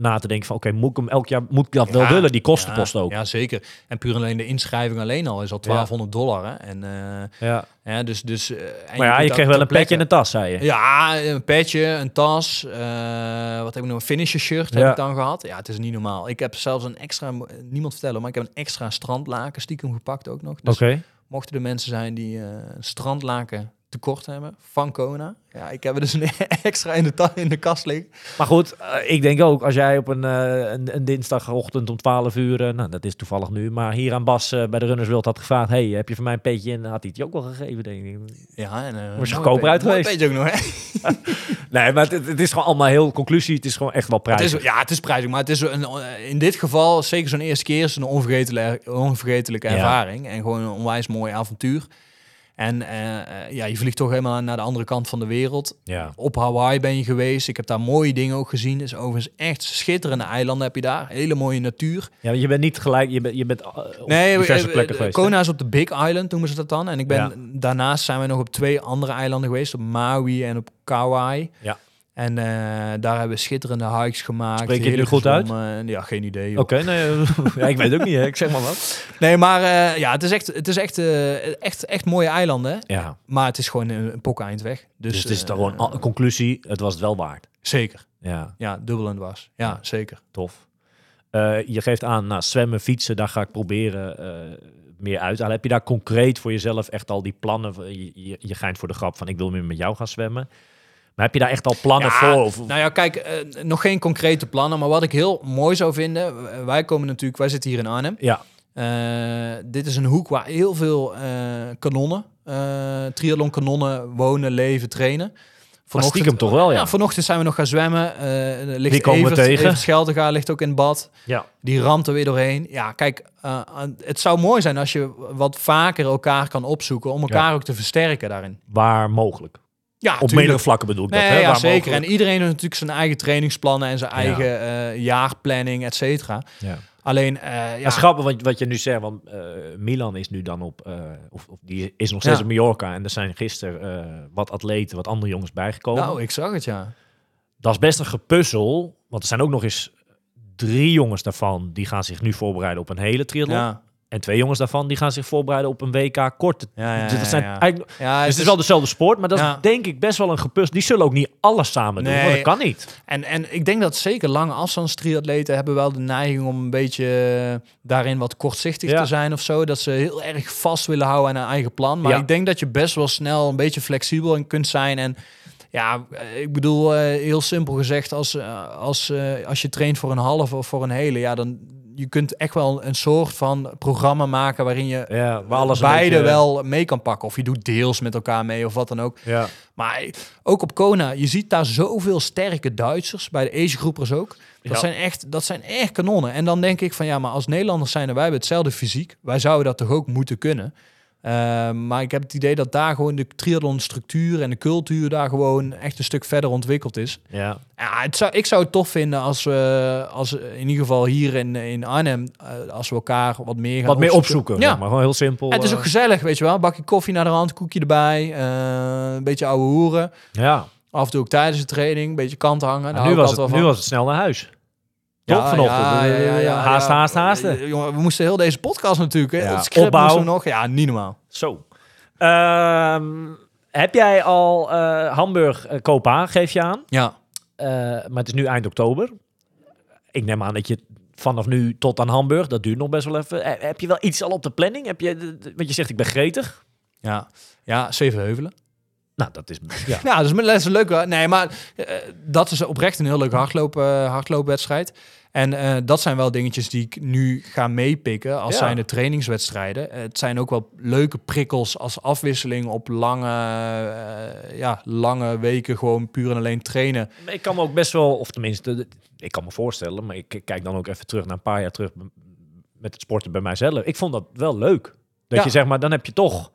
na te denken. Van oké, moet ik hem elk jaar, moet ik dat wel willen? Die kostenpost ja, ook. Ja, zeker. En puur alleen de inschrijving alleen al is al 1200 dollar. Hè? En, eh, Ja. ja, dus, dus, eh, Maar ja, je daar kreeg wel een petje in de tas, zei je. Ja, een petje, een tas. eh, wat heb ik nog? Een finisher shirt heb ik dan gehad. Ja, het is niet normaal. Ik heb zelfs een extra, niemand vertellen, maar ik heb een extra strandlaken stiekem gepakt ook nog. Dus Oké. mochten er mensen zijn die een strandlaken tekort hebben van Kona. Ja, ik heb er dus een extra in de, in de kast liggen. Maar goed, eh, ik denk ook als jij op een, eh, een, een dinsdagochtend om 12 uur, eh, nou dat is toevallig nu, maar hier aan Bas bij de Runners World had gevraagd, hey, heb je voor mij een petje? En had hij het je ook wel gegeven, denk ik. Ja, en, Was je goedkoper uit geweest? Weet je ook nog, hè? Nee, maar het, het is gewoon allemaal heel conclusie. Het is gewoon echt wel Het prijzig. is, ja, het is prijzig, maar het is een, in dit geval, zeker zo'n eerste keer, is het een onvergetelijke, onvergetelijke Ja. ervaring. En gewoon een onwijs mooi avontuur. En eh, eh, ja, je vliegt toch helemaal naar de andere kant van de wereld. Ja. Op Hawaii ben je geweest. Ik heb daar mooie dingen ook gezien. Dus overigens echt schitterende eilanden heb je daar. Hele mooie natuur. ja, je bent niet gelijk, je bent, je bent eh, op Nee, diverse plekken geweest. Kona is op de Big Island, noemen ze dat dan. En ik ben, Ja. daarnaast zijn we nog op twee andere eilanden geweest. Op Maui en op Kauai. Ja. En eh, daar hebben we schitterende hikes gemaakt. Spreek je nu goed uit? gezwommen. Ja, geen idee. Oké, nee, ja, ik weet ook niet. Hè. Ik zeg maar wat. Nee, maar eh, ja, het is echt, het is echt, eh, echt, echt mooie eilanden. Ja, Maar het is gewoon een, een pokken eind weg. Dus, dus, het is eh, dan gewoon al- conclusie. Het was het wel waard. Zeker. Ja, Ja, dubbel en dwars. Ja, zeker. tof. Eh, je geeft aan, nou, zwemmen, fietsen, daar ga ik proberen eh, meer uit halen. Heb je daar concreet voor jezelf echt al die plannen? Je, je, je geint voor de grap van ik wil meer met jou gaan zwemmen. Maar heb je daar echt al plannen Ja, voor? Of, Nou ja, kijk, eh, nog geen concrete plannen. Maar wat ik heel mooi zou vinden. Wij komen natuurlijk, wij zitten hier in Arnhem. ja, Eh, dit is een hoek waar heel veel eh, kanonnen, triathlon kanonnen wonen, leven, trainen. maar stiekem toch wel, ja. Ja, vanochtend zijn we nog gaan zwemmen. Ligt Wie komen we tegen? Evert Scheltega ligt ook in het bad. ja. Die ramt er weer doorheen. Ja, kijk, het zou mooi zijn als je wat vaker elkaar kan opzoeken om elkaar ook te versterken daarin. waar mogelijk. Ja, Op meerdere vlakken bedoel ik Nee, dat. Hè? ja, zeker. mogelijk. En iedereen heeft natuurlijk zijn eigen trainingsplannen en zijn Ja. eigen eh, jaarplanning, et cetera. Ja. Alleen, eh, Ja, ja, grappig wat, wat je nu zegt, want eh, Milan is nu dan op, of, of die is nog steeds Ja. op Mallorca en er zijn gisteren wat atleten, wat andere jongens bijgekomen. nou, ik zag het, ja. Dat is best een gepuzzel, want er zijn ook nog eens drie jongens daarvan die gaan zich nu voorbereiden op een hele triathlon. Ja, En twee jongens daarvan die gaan zich voorbereiden op een WK korte. ja, ja. dus dat zijn ja, ja. eigenlijk, Ja, dus het is wel dezelfde sport, maar dat Ja. is denk ik best wel een gepuzzel. Die zullen ook niet alles samen doen, Nee. dat kan niet. En, en ik denk dat zeker lange afstandstriatleten hebben wel de neiging om een beetje eh, daarin wat kortzichtig Ja. te zijn of zo. Dat ze heel erg vast willen houden aan een eigen plan. Maar Ja. ik denk dat je best wel snel een beetje flexibel in kunt zijn. En ja, eh, ik bedoel, eh, heel simpel gezegd, als, als, als je traint voor een halve of voor een hele, ja, dan je kunt echt wel een soort van programma maken waarin je Ja, waar alles beide beetje- wel mee kan pakken. Of je doet deels met elkaar mee of wat dan ook. Ja. Maar ook op Kona, je ziet daar zoveel sterke Duitsers, bij de Asia-groepers ook. Dat, Ja. zijn echt, dat zijn echt kanonnen. En dan denk ik van ja, maar als Nederlanders zijn er, wij hebben hetzelfde fysiek. Wij zouden dat toch ook moeten kunnen. Uh, maar ik heb het idee dat daar gewoon de triathlon-structuur en de cultuur daar gewoon echt een stuk verder ontwikkeld is. Ja. Ja, het zou, ik zou het tof vinden als we, als in ieder geval hier in, in Arnhem, eh, als we elkaar wat meer gaan Wat meer opzoeken, Ja, maar gewoon heel simpel. en het is ook eh, gezellig, weet je wel. Bakje koffie naar de hand, koekje erbij, eh, een beetje ouwe hoeren. ja. Af en toe ook tijdens de training, een beetje kant hangen. Daar nu, was het, nu was het snel naar huis. Van. Toch vanochtend? Eh, haast, haast, haast. Eh, Jongen, we moesten heel deze podcast natuurlijk. Ja, het script opbouw. moesten we nog. Ja, niet normaal. Zo. Ehm, heb jij al eh, Hamburg uh, Kopenhagen, geef je aan? Ja. Maar het is nu eind oktober. Ik neem aan dat je vanaf nu tot aan Hamburg, dat duurt nog best wel even. Heb je wel iets al op de planning? Heb je, want je zegt ik ben gretig. Ja. Ja, Zevenheuvelen. Nou, dat is... Ja. Ja, dat is, dat is leuk. Nee, maar dat is oprecht een heel leuke hardloop, hardloopwedstrijd. En eh, dat zijn wel dingetjes die ik nu ga meepikken als Ja. zijn de trainingswedstrijden. Eh, het zijn ook wel leuke prikkels als afwisseling op lange, eh, ja, lange weken gewoon puur en alleen trainen. Ik kan me ook best wel, of tenminste, ik kan me voorstellen, maar ik kijk dan ook even terug naar een paar jaar terug met het sporten bij mijzelf. Ik vond dat wel leuk. Dat Ja. je zeg maar, dan heb je toch.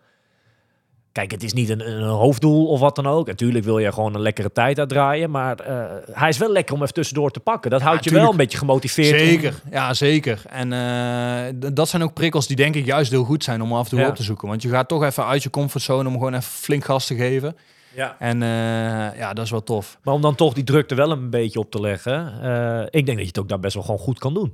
Kijk, het is niet een, een hoofddoel of wat dan ook. Natuurlijk wil je gewoon een lekkere tijd uitdraaien. Maar eh, hij is wel lekker om even tussendoor te pakken. Dat houdt je wel een beetje gemotiveerd. om- Zeker, ja zeker. En eh, dat zijn ook prikkels die denk ik juist heel goed zijn om af en toe Ja. op te zoeken. Want je gaat toch even uit je comfortzone om gewoon even flink gas te geven. Ja. En eh, ja, dat is wel tof. Maar om dan toch die drukte wel een beetje op te leggen. ik denk dat je het ook daar best wel gewoon goed kan doen.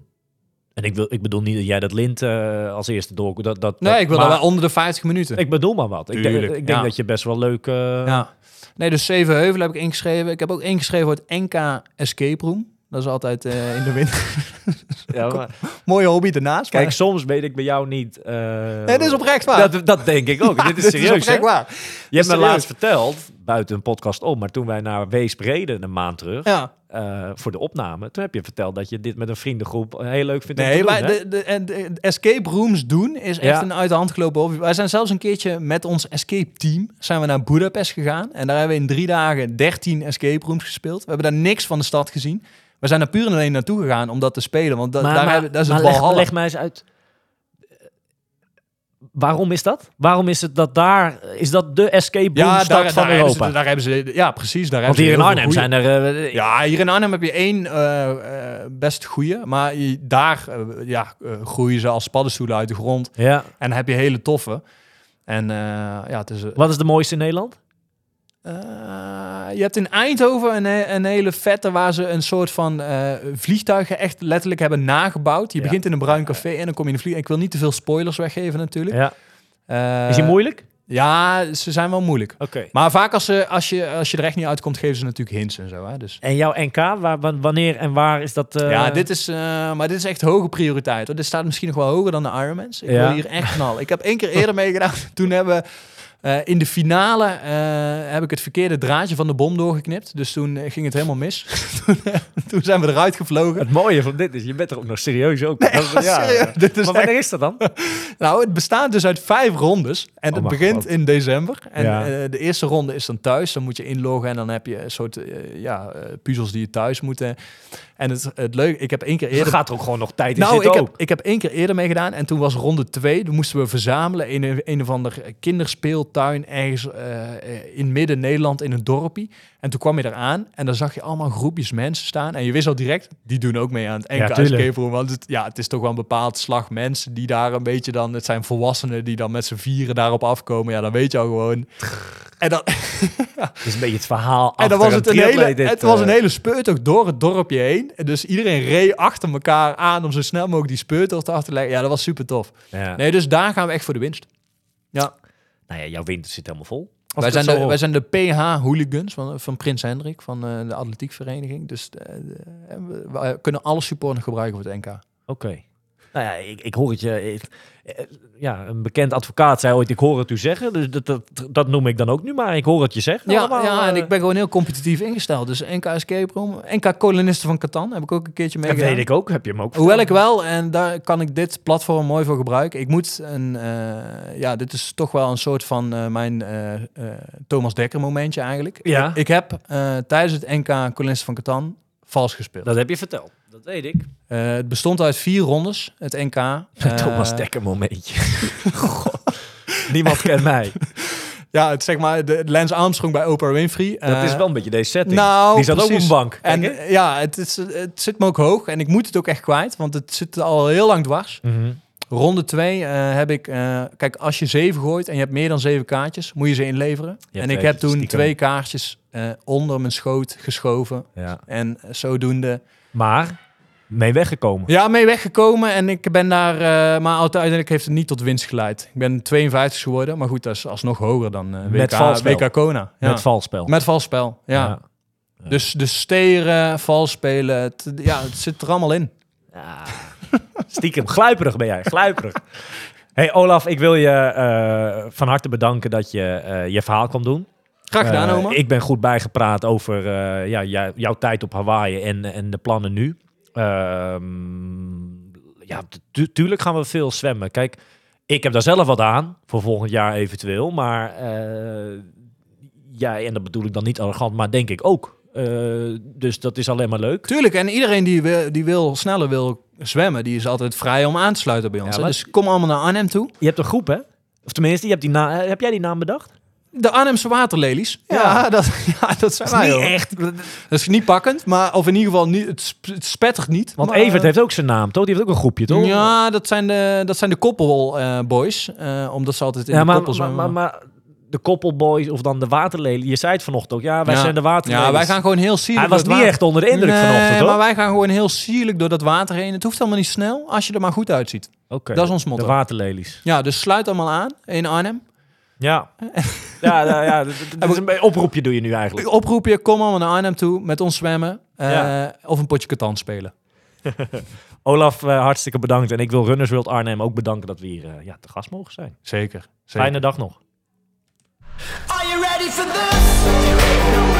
En ik, wil, ik bedoel niet dat jij dat lint eh, als eerste door... Dat, dat, Nee, dat- ik wil maar dat wel onder de 50 minuten. Ik bedoel maar wat. Ik denk, ik denk ja. dat je best wel leuk... eh, Ja. Nee, dus zeven heuvel heb ik ingeschreven. Ik heb ook ingeschreven voor het NK Escape Room. Dat is altijd eh, in de winter. ja, maar- Mooie hobby ernaast. Kijk, maar- soms weet ik bij jou niet... eh, nee, dat is oprecht waar. Dat, dat denk ik ook. Dit is Dit serieus, oprecht hè? waar. Je hebt me laatst verteld, buiten een podcast om, maar toen wij naar Weesp reden een maand terug, Ja. Eh, voor de opname, toen heb je verteld dat je dit met een vriendengroep heel leuk vindt Nee, doen, maar de, de, en de, de escape rooms doen is echt Ja. een uit de hand gelopen hobby. Wij zijn zelfs een keertje met ons escape team zijn we naar Budapest gegaan. En daar hebben we in drie dagen 13 escape rooms gespeeld. We hebben daar niks van de stad gezien. We zijn er puur en alleen naartoe gegaan om dat te spelen. Want da- maar, daar maar- hebben, dat is maar het leg, Valhalla. leg mij eens uit. Waarom is dat? Waarom is het dat daar... Is dat de escape room ja, daar, van daar hebben Europa? ze, daar hebben ze, ja, precies. Daar Want hebben hier ze in Arnhem goeie- zijn er... eh, Ja, hier in Arnhem heb je één eh, eh, best goede. Maar je- daar eh, ja, eh, groeien ze als paddenstoelen uit de grond. ja. En heb je hele toffe. En eh, ja, het is... eh, Wat is de mooiste in Nederland? Eh, je hebt in Eindhoven een, een hele vette waar ze een soort van eh, vliegtuigen echt letterlijk hebben nagebouwd. Je Ja. begint in een bruin café en dan kom je in een vlieg. Ik wil niet te veel spoilers weggeven natuurlijk. Ja. Eh, Is die moeilijk? Ja, ze zijn wel moeilijk. Oké. Maar vaak als, ze, als, je, als je er echt niet uitkomt, geven ze natuurlijk hints en zo. Hè? Dus, En jouw NK, waar, wa- wanneer en waar is dat? ja, dit is, maar dit is echt hoge prioriteit. Hoor. Dit staat misschien nog wel hoger dan de Ironmans. Ik Ja. wil hier echt knallen. Ik heb één keer eerder meegedaan. Toen hebben we eh, in de finale eh, heb ik het verkeerde draadje van de bom doorgeknipt. Dus toen eh, ging het helemaal mis. toen, zijn we eruit gevlogen. Het mooie van dit is, je bent er ook nog serieus ook. Dat is- Ja, serieus. Dit is maar wanneer is dat dan? Nou, het bestaat dus uit vijf rondes. En Oh, het begint in december. En Ja. de eerste ronde is dan thuis. Dan moet je inloggen en dan heb je een soort ja, puzzels die je thuis moeten. En het, het leuke, ik heb één keer Er eerder... gaat er ook gewoon nog tijd in Nou, zitten ik ook. heb, ik heb één keer eerder meegedaan en toen was ronde twee. Toen moesten we verzamelen in een, een of ander kinderspeeltuin ergens eh, in midden Nederland in een dorpje. En toen kwam je eraan en dan zag je allemaal groepjes mensen staan. En je wist al direct, die doen ook mee aan het Ja, NK. Escape Room. Want het, ja, het is toch wel een bepaald slag mensen die daar een beetje dan... Het zijn volwassenen die dan met z'n vieren daarop afkomen. Ja, dan weet je al gewoon. En dan, Dat is een beetje het verhaal en dan was het een hele, dit, het was een eh, hele speurtocht door het dorpje heen. En dus iedereen reed achter elkaar aan om zo snel mogelijk die speurtocht af te leggen. Ja, dat was super tof. ja. Nee, dus daar gaan we echt voor de winst. Ja, Nou ja, jouw winter zit helemaal vol. Wij zijn, de, hoor. wij zijn de PH Hooligans van, van Prins Hendrik, van eh, de atletiekvereniging. Dus eh, we, we kunnen alle support nog gebruiken voor het NK. Oké. Nou ja, ik, ik hoor het je. ik- eh, ja, een bekend advocaat zei ooit: Ik hoor het u zeggen. Dus dat, dat, dat noem ik dan ook nu maar. Ik hoor het je zeggen. Ja, allemaal, ja, en eh, ik ben gewoon heel competitief ingesteld. Dus NK Escape Room, NK Kolonisten van Catan heb ik ook een keertje Dat meegedaan. weet ik ook. Heb je hem ook Hoewel ik wel, en daar kan ik dit platform mooi voor gebruiken. Ik moet een, eh, ja, dit is toch wel een soort van mijn Thomas Dekker momentje eigenlijk. Ja. Ik, ik heb tijdens het NK Kolonisten van Catan vals gespeeld. Dat heb je verteld. Dat weet ik. Eh, het bestond uit vier rondes, het NK. Thomas Eh, Dekker momentje. God. Niemand kent mij. Ja, het zeg maar de Lance Armstrong bij Oprah Winfrey. Dat Eh, is wel een beetje deze setting. nou, Die zat ook op een bank. En eh, ja, het, is, het zit me ook hoog en ik moet het ook echt kwijt, want het zit al heel lang dwars. Mhm. Ronde 2 heb ik... eh, kijk, als je zeven gooit en je hebt meer dan zeven kaartjes, moet je ze inleveren. Je en ik heb toen stiekem. twee kaartjes eh, onder mijn schoot geschoven. Ja. En zodoende... Maar mee weggekomen. Ja, mee weggekomen en ik ben daar... eh, maar uiteindelijk heeft het niet tot winst geleid. Ik ben 52 geworden, maar goed, dat is alsnog hoger dan eh, Met WK, valspel. WK Kona. Ja. Met valspel. Met valspel, ja. Ja. Dus de steren, valspelen, het, ja, het zit er allemaal in. Ja. Stiekem, gluiperig ben jij, gluiperig. Hey Olaf, ik wil je eh, van harte bedanken dat je eh, je verhaal kwam doen. Graag gedaan, Eh, oma. Ik ben goed bijgepraat over eh, ja, jou- jouw tijd op Hawaii en, en de plannen nu. Ehm, ja, tu- tuurlijk gaan we veel zwemmen. Kijk, ik heb daar zelf wat aan voor volgend jaar eventueel. Maar eh, ja, en dat bedoel ik dan niet arrogant, maar denk ik ook. Dus dat is alleen maar leuk. Tuurlijk, en iedereen die wil, die wil sneller wil zwemmen, die is altijd vrij om aan te sluiten bij ons. Ja, Dus kom allemaal naar Arnhem toe. Je hebt een groep, hè? Of tenminste, je hebt, die na- heb jij die naam bedacht? De Arnhemse waterlelies. Ja, Ja. dat, ja, dat zijn wij. hoor. echt. Dat is niet pakkend, maar of in ieder geval niet, het, sp- het spettert niet. Want maar, Evert heeft ook zijn naam, toch? Die heeft ook een groepje, toch? Ja, dat zijn de, dat zijn de koppelboys. eh omdat ze altijd in Ja, de maar, koppel maar, zwemmen. maar, maar de koppelboys of dan de waterlelie. Je zei het vanochtend ook. Ja, wij zijn de waterlelies. Ja, wij gaan gewoon heel sierlijk Hij was niet echt onder de indruk nee, vanochtend, hoor. maar wij gaan gewoon heel sierlijk door dat water heen. Het hoeft allemaal niet snel, als je er maar goed uitziet. Oké, dat is ons motto. De waterlelies. Ja, dus sluit allemaal aan in Arnhem. Ja. ja, ja, ja. dat- is een oproepje doe je nu eigenlijk. Ik oproep je, kom allemaal naar Arnhem toe met ons zwemmen. eh, Ja. Of een potje katan spelen. Olaf, eh, hartstikke bedankt. En ik wil Runners World Arnhem ook bedanken dat we hier eh, ja, te gast mogen zijn. Zeker. Fijne dag nog. Are you ready for this?